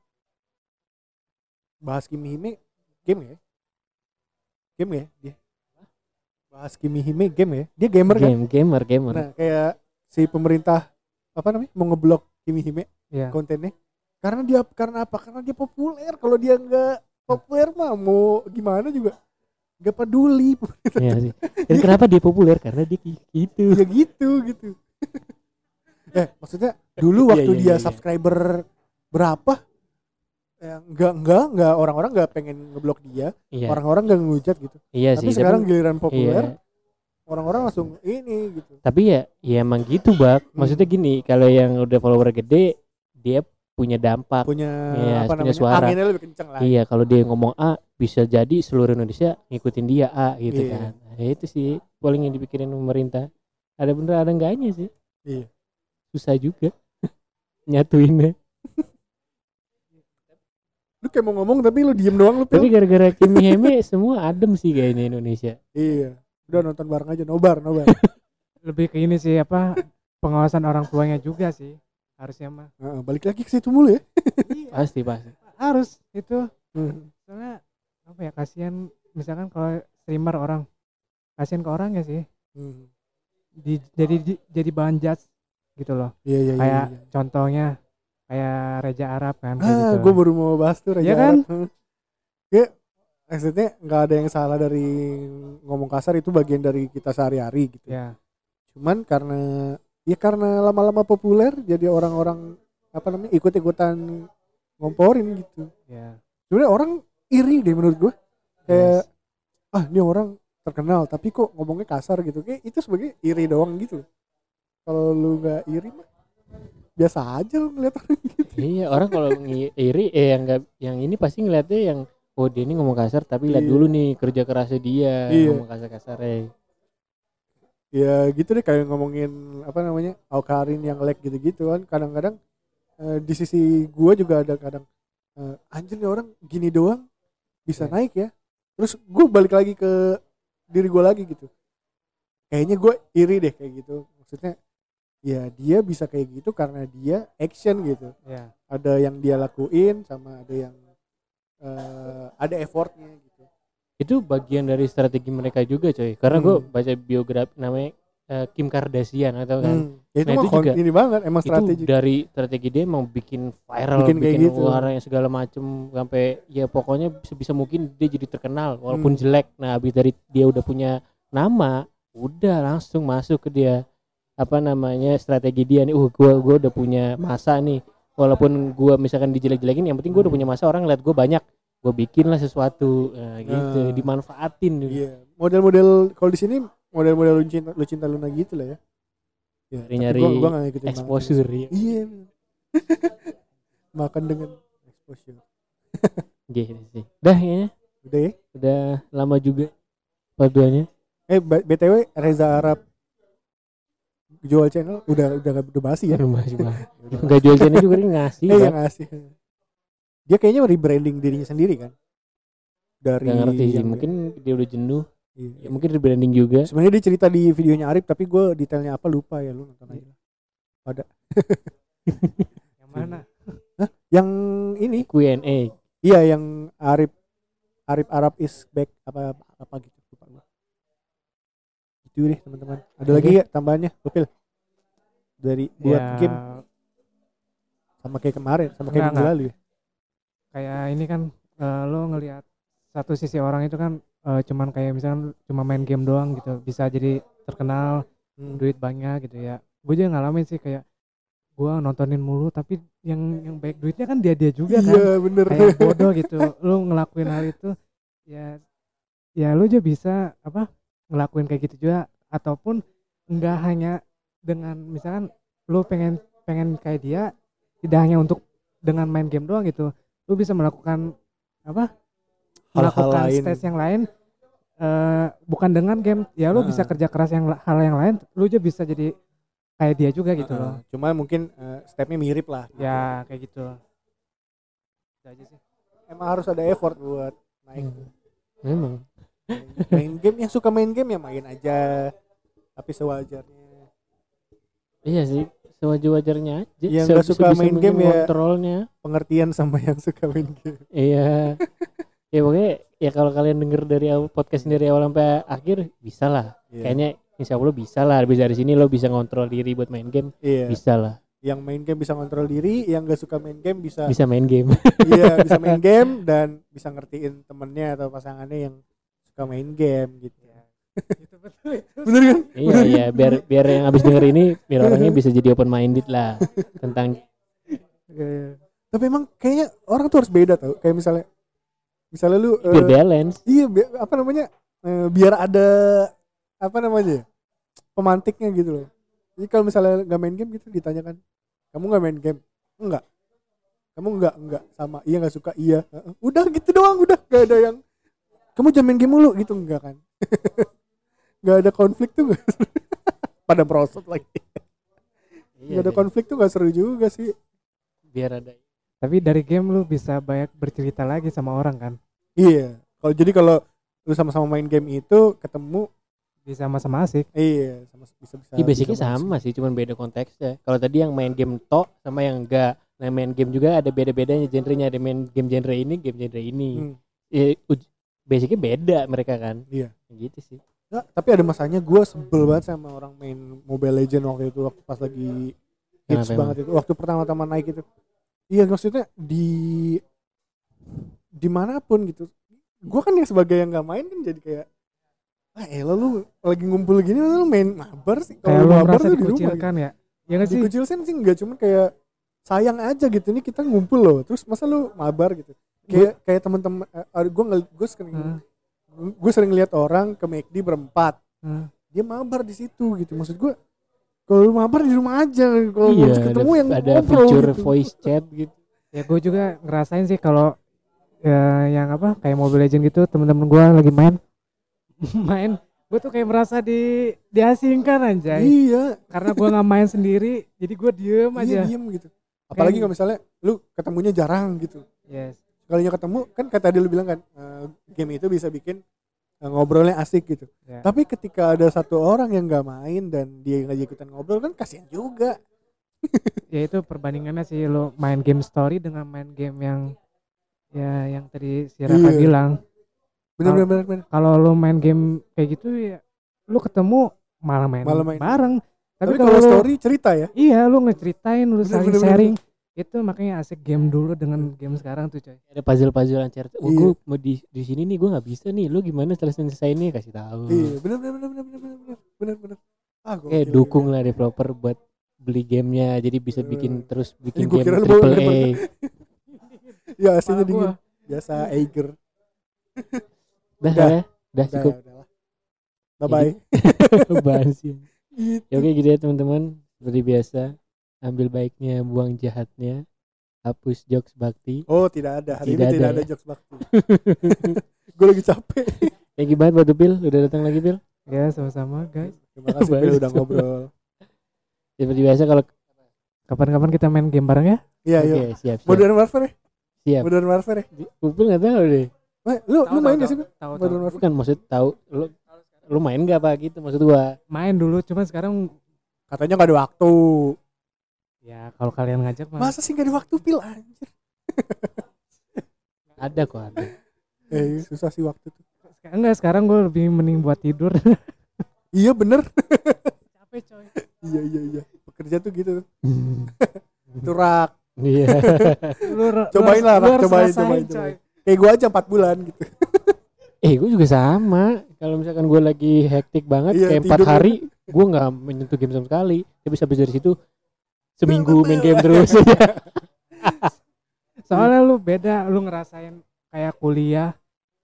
Speaker 2: bahas Kimi Hime game ya? Game ya dia bahas Kimi Hime game ya? Dia gamer kan?
Speaker 1: Game gamer gamer.
Speaker 2: Nah kayak si pemerintah apa namanya mau ngeblok Kimi Hime
Speaker 3: ya
Speaker 2: kontennya. Karena dia karena apa? Karena dia populer. Kalau dia nggak populer mah mau gimana juga? Nggak peduli.
Speaker 1: Iya sih. Dan kenapa dia populer? Karena dia gitu.
Speaker 2: Ya gitu gitu. Eh maksudnya dulu
Speaker 1: Iya,
Speaker 2: waktu
Speaker 1: iya,
Speaker 2: dia
Speaker 1: iya, iya.
Speaker 2: subscriber berapa ya, nggak nggak nggak orang-orang nggak pengen ngeblok dia
Speaker 1: iya
Speaker 2: orang-orang nggak ngehujat gitu
Speaker 1: iya
Speaker 2: tapi
Speaker 1: sih
Speaker 2: sekarang
Speaker 1: tapi,
Speaker 2: giliran populer
Speaker 1: iya.
Speaker 2: orang-orang langsung ini gitu
Speaker 1: tapi ya ya emang gitu bak maksudnya
Speaker 2: Hmm.
Speaker 1: gini kalau yang udah follower gede dia punya dampak
Speaker 2: punya
Speaker 1: Iya,
Speaker 2: apa
Speaker 1: punya
Speaker 2: namanya
Speaker 1: suara.
Speaker 2: anginnya lebih kencang lah
Speaker 1: Iya, kalau dia ngomong A bisa jadi seluruh Indonesia ngikutin dia A gitu
Speaker 2: Iya.
Speaker 1: kan. Nah, itu sih paling yang dipikirin pemerintah. Ada bener ada enggaknya sih.
Speaker 2: Iya.
Speaker 1: Susah juga nyatuinnya.
Speaker 2: Kayak mau ngomong tapi lu diem doang lu
Speaker 1: Tapi gara-gara Kimi Heme semua adem sih kayaknya Indonesia.
Speaker 2: iya udah nonton bareng aja nobar nobar
Speaker 3: lebih ke ini sih apa pengawasan orang tuanya juga sih harusnya mah
Speaker 2: Heeh, balik lagi ke situ mulu ya
Speaker 1: Pasti pasti.
Speaker 3: harus itu
Speaker 2: Hmm.
Speaker 3: soalnya apa ya kasihan misalkan kalau streamer orang kasihan ke orang ya sih
Speaker 2: Hmm.
Speaker 3: di, jadi di- jadi bahan judge gitu loh
Speaker 2: iya iya iya,
Speaker 3: kayak
Speaker 2: iya.
Speaker 3: contohnya kayak Reja Arab kan
Speaker 2: ah
Speaker 3: gitu
Speaker 2: gue baru mau bahas tuh Raja
Speaker 3: Iya kan?
Speaker 2: Arab. Hmm. ya maksudnya nggak ada yang salah dari ngomong kasar itu bagian dari kita sehari-hari gitu
Speaker 3: ya
Speaker 2: cuman karena ya karena lama-lama populer jadi orang-orang apa namanya ikut-ikutan ngomporin gitu
Speaker 3: ya
Speaker 2: sebenarnya orang iri deh menurut gue kayak
Speaker 3: Yes.
Speaker 2: ah ini orang terkenal tapi kok ngomongnya kasar gitu kayak itu sebagai iri doang gitu kalau lu nggak iri mah biasa aja lu ngeliat orang gitu
Speaker 1: Iya, orang kalau iri eh yang enggak yang ini pasti ngeliatnya yang oh dia ini ngomong kasar tapi lihat
Speaker 2: Iya.
Speaker 1: dulu nih kerja kerasnya dia
Speaker 2: Iya.
Speaker 1: ngomong kasar-kasar eh.
Speaker 2: ya gitu deh kayak ngomongin apa namanya Aukarin yang lag gitu-gitu kan kadang-kadang eh, di sisi gua juga ada kadang eh, anjir nih orang gini doang bisa
Speaker 3: Iya.
Speaker 2: naik ya terus gua balik lagi ke diri gua lagi gitu kayaknya gue iri deh kayak gitu maksudnya ya dia bisa kayak gitu karena dia action gitu
Speaker 3: ya
Speaker 2: ada yang dia lakuin sama ada yang eh, ada effortnya gitu
Speaker 1: itu bagian dari strategi mereka juga coy karena gue
Speaker 2: Hmm.
Speaker 1: baca biografi namanya eh, Kim Kardashian atau kan
Speaker 2: Hmm, ya itu
Speaker 1: Nah, itu juga.
Speaker 2: ini banget emang
Speaker 1: itu
Speaker 2: strategi
Speaker 1: dari strategi dia mau bikin viral
Speaker 2: Bikin
Speaker 1: bikin,
Speaker 2: gitu.
Speaker 1: orang yang segala macem sampai ya pokoknya sebisa mungkin dia jadi terkenal walaupun
Speaker 2: Hmm.
Speaker 1: jelek nah habis dari dia udah punya nama udah langsung masuk ke dia apa namanya strategi dia nih uh gua gua udah punya masa nih walaupun gua misalkan dijelek-jelekin yang penting gua udah punya masa orang lihat gua banyak gua bikin lah sesuatu nah, gitu
Speaker 2: Nah.
Speaker 1: dimanfaatin gitu.
Speaker 2: Iya, model-model kalau di sini model-model lu cinta lu cinta Luna gitu lah ya. Ya,
Speaker 1: Nyari-nyari
Speaker 2: gua, gua gak ngikutin
Speaker 1: exposure ya.
Speaker 2: Iya. Makan dengan exposure.
Speaker 1: gitu sih dah kayaknya
Speaker 2: Udah ya.
Speaker 1: udah lama juga part duanya
Speaker 2: Eh BTW Reza Arab jual channel udah udah udah basi ya. Udah
Speaker 1: nggak jual channel juga dia ngasih
Speaker 2: Eh yang ngasih. Dia kayaknya rebranding dirinya sendiri kan. Dari
Speaker 1: nggak ngerti sih mungkin dia udah jenuh
Speaker 2: iya.
Speaker 1: ya mungkin rebranding juga
Speaker 2: Sebenarnya dia cerita di videonya Arif tapi gue detailnya apa lupa ya lu nonton aja.
Speaker 3: yang mana
Speaker 2: Yang ini
Speaker 1: Q&A
Speaker 2: Iya yang Arif Arif Arab is back apa apa gitu. Itu deh teman-teman. Ada
Speaker 1: Oke.
Speaker 2: lagi ya tambahannya, Gopil? Dari buat
Speaker 3: ya,
Speaker 2: game sama kayak kemarin, sama kayak minggu lalu ya.
Speaker 3: kayak ini kan eh, lo ngelihat satu sisi orang itu kan eh, cuman kayak misalkan cuma main game doang gitu bisa jadi terkenal
Speaker 2: Hmm.
Speaker 3: duit banyak gitu ya gue juga ngalamin sih kayak gue nontonin mulu tapi yang yang baik duitnya kan dia dia juga kan
Speaker 2: Iya bener.
Speaker 3: kayak bodoh gitu lu ngelakuin hal itu ya ya lu juga bisa apa ngelakuin kayak gitu juga ataupun enggak hanya dengan misalkan lu pengen pengen kayak dia tidak hanya untuk dengan main game doang gitu lu bisa melakukan apa
Speaker 2: Hal-hal
Speaker 3: melakukan
Speaker 2: lain.
Speaker 3: stage yang lain eh bukan dengan game ya lu bisa
Speaker 2: Ah.
Speaker 3: kerja keras yang hal yang lain lu juga bisa jadi kayak dia juga gitu
Speaker 2: Heeh.
Speaker 3: loh
Speaker 2: Cuma mungkin eh, stepnya mirip lah. gitu.
Speaker 3: ya kayak gitu Itu aja sih
Speaker 2: Emang harus ada effort buat naik.
Speaker 1: Hmm. memang
Speaker 2: main game yang suka main game ya main aja. Tapi sewajarnya.
Speaker 1: iya sih sewajar-wajarnya aja
Speaker 2: Yang
Speaker 1: Se-
Speaker 2: nggak suka main game ya.
Speaker 1: kontrolnya
Speaker 2: Pengertian sama yang suka main game.
Speaker 1: iya ya pokoknya ya kalau kalian denger dari podcast dari awal sampai akhir bisa lah
Speaker 2: Iya.
Speaker 1: kayaknya insya Allah bisa lah bisa dari sini lo bisa ngontrol diri buat main game
Speaker 2: Iya.
Speaker 1: bisa lah
Speaker 2: Yang main game bisa kontrol diri, yang gak suka main game bisa
Speaker 1: bisa main game
Speaker 2: iya bisa main game dan bisa ngertiin temennya atau pasangannya yang suka main game gitu.
Speaker 3: itu betul itu
Speaker 2: Bener kan?
Speaker 1: iya iya biar biar yang habis denger ini biar orangnya bisa jadi open minded lah tentang
Speaker 2: Tapi emang kayaknya orang tuh harus beda tau. Kayak misalnya misalnya lu
Speaker 1: biar balance
Speaker 2: iya bi- apa namanya? eh, biar ada apa namanya? ya, pemantiknya gitu loh. Jadi kalau misalnya nggak main game gitu ditanyakan, kamu nggak main game? Enggak. Kamu enggak enggak sama iya nggak suka iya. Heeh. Udah gitu doang udah gak ada yang kamu jangan main game mulu gitu enggak kan? Gak ada konflik tuh nggak seru. pada merosot lagi.
Speaker 1: Iya
Speaker 2: Gak ada
Speaker 1: deh.
Speaker 2: konflik tuh gak seru juga sih.
Speaker 1: biar ada
Speaker 3: tapi dari game lu bisa banyak bercerita lagi sama orang kan
Speaker 2: Iya. Kalau jadi kalau lu sama-sama main game itu ketemu
Speaker 3: bisa sama-sama asik
Speaker 2: iya sama bisa bisa.
Speaker 1: Iya basicnya
Speaker 2: bisa
Speaker 1: sama sih, cuman beda konteksnya. Kalau tadi yang main game tok sama yang enggak. Nah main game juga ada beda-bedanya genrenya. Ada main game genre ini, game genre ini.
Speaker 2: Hmm.
Speaker 1: Ya, uj- basicnya beda mereka kan.
Speaker 2: Iya.
Speaker 1: Gitu sih.
Speaker 2: Nggak, tapi ada masanya gue sebel banget sama orang main Mobile Legend waktu itu waktu pas lagi hits
Speaker 1: Kenapa
Speaker 2: banget itu waktu pertama-tama naik itu. Iya maksudnya di di mana pun gitu. Gue kan yang sebagai yang nggak main kan jadi kayak ah elah lu lagi ngumpul gini lu main mabar sih
Speaker 3: kayak lu
Speaker 2: mabar
Speaker 3: merasa
Speaker 2: tuh di rumah gitu.
Speaker 3: dikucilkan ya ya nggak sih
Speaker 2: dikucilkan sih enggak cuman kayak sayang aja gitu ini kita ngumpul loh terus masa lu mabar gitu kayak kayak teman-teman gue ngel gue sering
Speaker 3: Heeh.
Speaker 2: gue sering lihat orang ke McD berempat
Speaker 3: Heeh.
Speaker 2: dia mabar di situ gitu maksud gue kalau lu mabar di rumah aja kalau
Speaker 1: iya,
Speaker 2: ketemu
Speaker 1: ada,
Speaker 2: yang
Speaker 1: ada
Speaker 2: ngobrol gitu.
Speaker 1: voice chat gitu.
Speaker 3: ya gue juga ngerasain sih kalau ya, yang apa kayak Mobile Legend gitu temen-temen gue lagi main main gue tuh kayak merasa di diasingkan anjay
Speaker 2: Iya,
Speaker 3: karena gue nggak main sendiri jadi gue diem
Speaker 2: iya
Speaker 3: aja
Speaker 2: diem gitu. Apalagi kalau misalnya lu ketemunya jarang gitu.
Speaker 3: yes
Speaker 2: Kalinya ketemu kan kata tadi lu bilang kan eh, game itu bisa bikin eh, ngobrolnya asik gitu.
Speaker 3: Ya.
Speaker 2: Tapi ketika ada satu orang yang nggak main dan dia nggak ikutan ngobrol kan kasihan juga.
Speaker 3: ya itu perbandingannya sih lo main game story dengan main game yang ya yang tadi si Raka
Speaker 2: Iya.
Speaker 3: bilang
Speaker 2: Bener
Speaker 3: Kalau-
Speaker 2: bener bener. bener.
Speaker 3: kalau lo main game kayak gitu ya lu ketemu malah main,
Speaker 2: Malah main.
Speaker 3: bareng tapi,
Speaker 2: Tapi
Speaker 3: kalau
Speaker 2: story cerita ya.
Speaker 3: iya lu ngeceritain lu
Speaker 2: Bener,
Speaker 3: saling
Speaker 2: bener, bener,
Speaker 3: sharing itu makanya asik game dulu dengan game sekarang tuh coy
Speaker 1: ada puzzle-puzzle lancar. Oh,
Speaker 2: Iya.
Speaker 1: gue mau di di sini nih gue nggak bisa nih. Lu gimana selesai selesainya kasih tahu.
Speaker 2: Iya, bener bener bener bener bener bener bener bener. Ah, gokil,
Speaker 1: dukung lah developer buat beli gamenya jadi bisa bikin
Speaker 2: Eh.
Speaker 1: terus bikin game triple A.
Speaker 2: Ya aslinya dingin. Biasa Eiger.
Speaker 1: Dah
Speaker 2: Udah.
Speaker 1: ya, dah
Speaker 2: Udah,
Speaker 1: cukup.
Speaker 2: Bye bye. Gitu.
Speaker 1: Ya oke gitu ya teman-teman. Seperti biasa, ambil baiknya, buang jahatnya, hapus jokes bakti.
Speaker 2: Oh tidak ada hari
Speaker 1: Tidak
Speaker 2: ini tidak
Speaker 1: ada
Speaker 2: ada
Speaker 1: ya.
Speaker 2: jokes bakti. Gue lagi capek.
Speaker 1: Thank you banget buat Pil, udah datang lagi Pil.
Speaker 3: ya sama-sama guys
Speaker 2: Terima kasih Phil udah ngobrol.
Speaker 1: Seperti biasa kalau
Speaker 3: kapan-kapan kita main game bareng ya
Speaker 2: Iya
Speaker 1: oke
Speaker 2: yuk.
Speaker 1: siap siap.
Speaker 2: Modern Warfare ya?
Speaker 1: siap.
Speaker 2: Modern Warfare ya?
Speaker 1: Pupil nggak tahu deh.
Speaker 2: Wah, lu lu main gak sih?
Speaker 3: Tahu
Speaker 2: Modern Warfare.
Speaker 1: Bukan maksud tahu lu lu main nggak apa gitu maksud gua.
Speaker 3: main dulu cuman sekarang
Speaker 2: Katanya gak ada waktu.
Speaker 3: Ya kalau kalian ngajak mah
Speaker 2: Masa sih gak ada waktu pil anjir?
Speaker 1: Ada kok ada.
Speaker 2: Eh susah sih waktu tuh.
Speaker 3: enggak sekarang gue lebih mending buat tidur
Speaker 2: Iya bener.
Speaker 3: capek coy
Speaker 2: iya iya iya. Pekerja tuh gitu. Itu rak.
Speaker 1: Iya.
Speaker 2: Cobain lah, Rak, cobain, cobain, cobain. Kayak gue aja 4 bulan gitu.
Speaker 1: eh gue juga sama. Kalau misalkan gue lagi hektik banget
Speaker 2: Iya,
Speaker 1: kayak empat
Speaker 2: tidur.
Speaker 1: hari, gue nggak menyentuh game sama sekali. Tapi habis dari situ seminggu
Speaker 2: Betul.
Speaker 1: main game terus.
Speaker 3: soalnya lu beda lu ngerasain kayak kuliah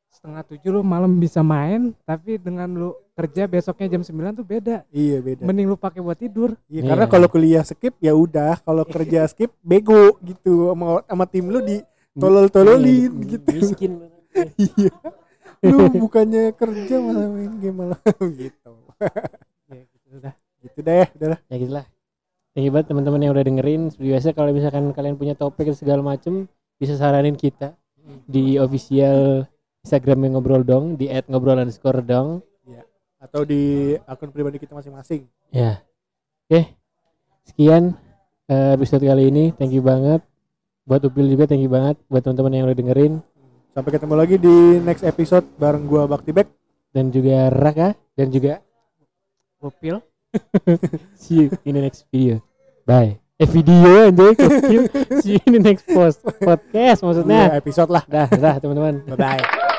Speaker 3: setengah tujuh lu malam bisa main tapi dengan lu kerja besoknya jam 9 tuh beda
Speaker 2: Iya beda.
Speaker 3: mending lu pakai buat tidur
Speaker 2: Iya,
Speaker 1: Iya.
Speaker 2: karena kalau kuliah skip ya udah, kalau kerja skip bego gitu sama sama tim lu di tolol-tololin gitu.
Speaker 1: Miskin.
Speaker 2: Iya. Lu bukannya kerja malah main game malah gitu.
Speaker 3: ya gitu udah
Speaker 2: Gitu deh, udah lah.
Speaker 1: ya gitulah thank you banget teman-teman yang udah dengerin. Seperti biasa kalau misalkan kalian punya topik dan segala macem bisa saranin kita di official Instagram yang ngobrol dong di @ngobrol underscore dong.
Speaker 2: Atau di akun pribadi kita masing-masing.
Speaker 1: ya. Oke. Sekian eh, episode kali ini. Thank you banget. Buat Upil juga thank you banget. Buat teman-teman yang udah dengerin.
Speaker 2: Sampai ketemu lagi di next episode bareng gua Bakti Bek.
Speaker 1: dan juga Raka. Dan juga
Speaker 3: Upil.
Speaker 1: See you in the next video bye eh video Upil. see you in the next post podcast maksudnya
Speaker 2: Iya, episode lah.
Speaker 1: dah dah teman-teman
Speaker 2: Bye bye.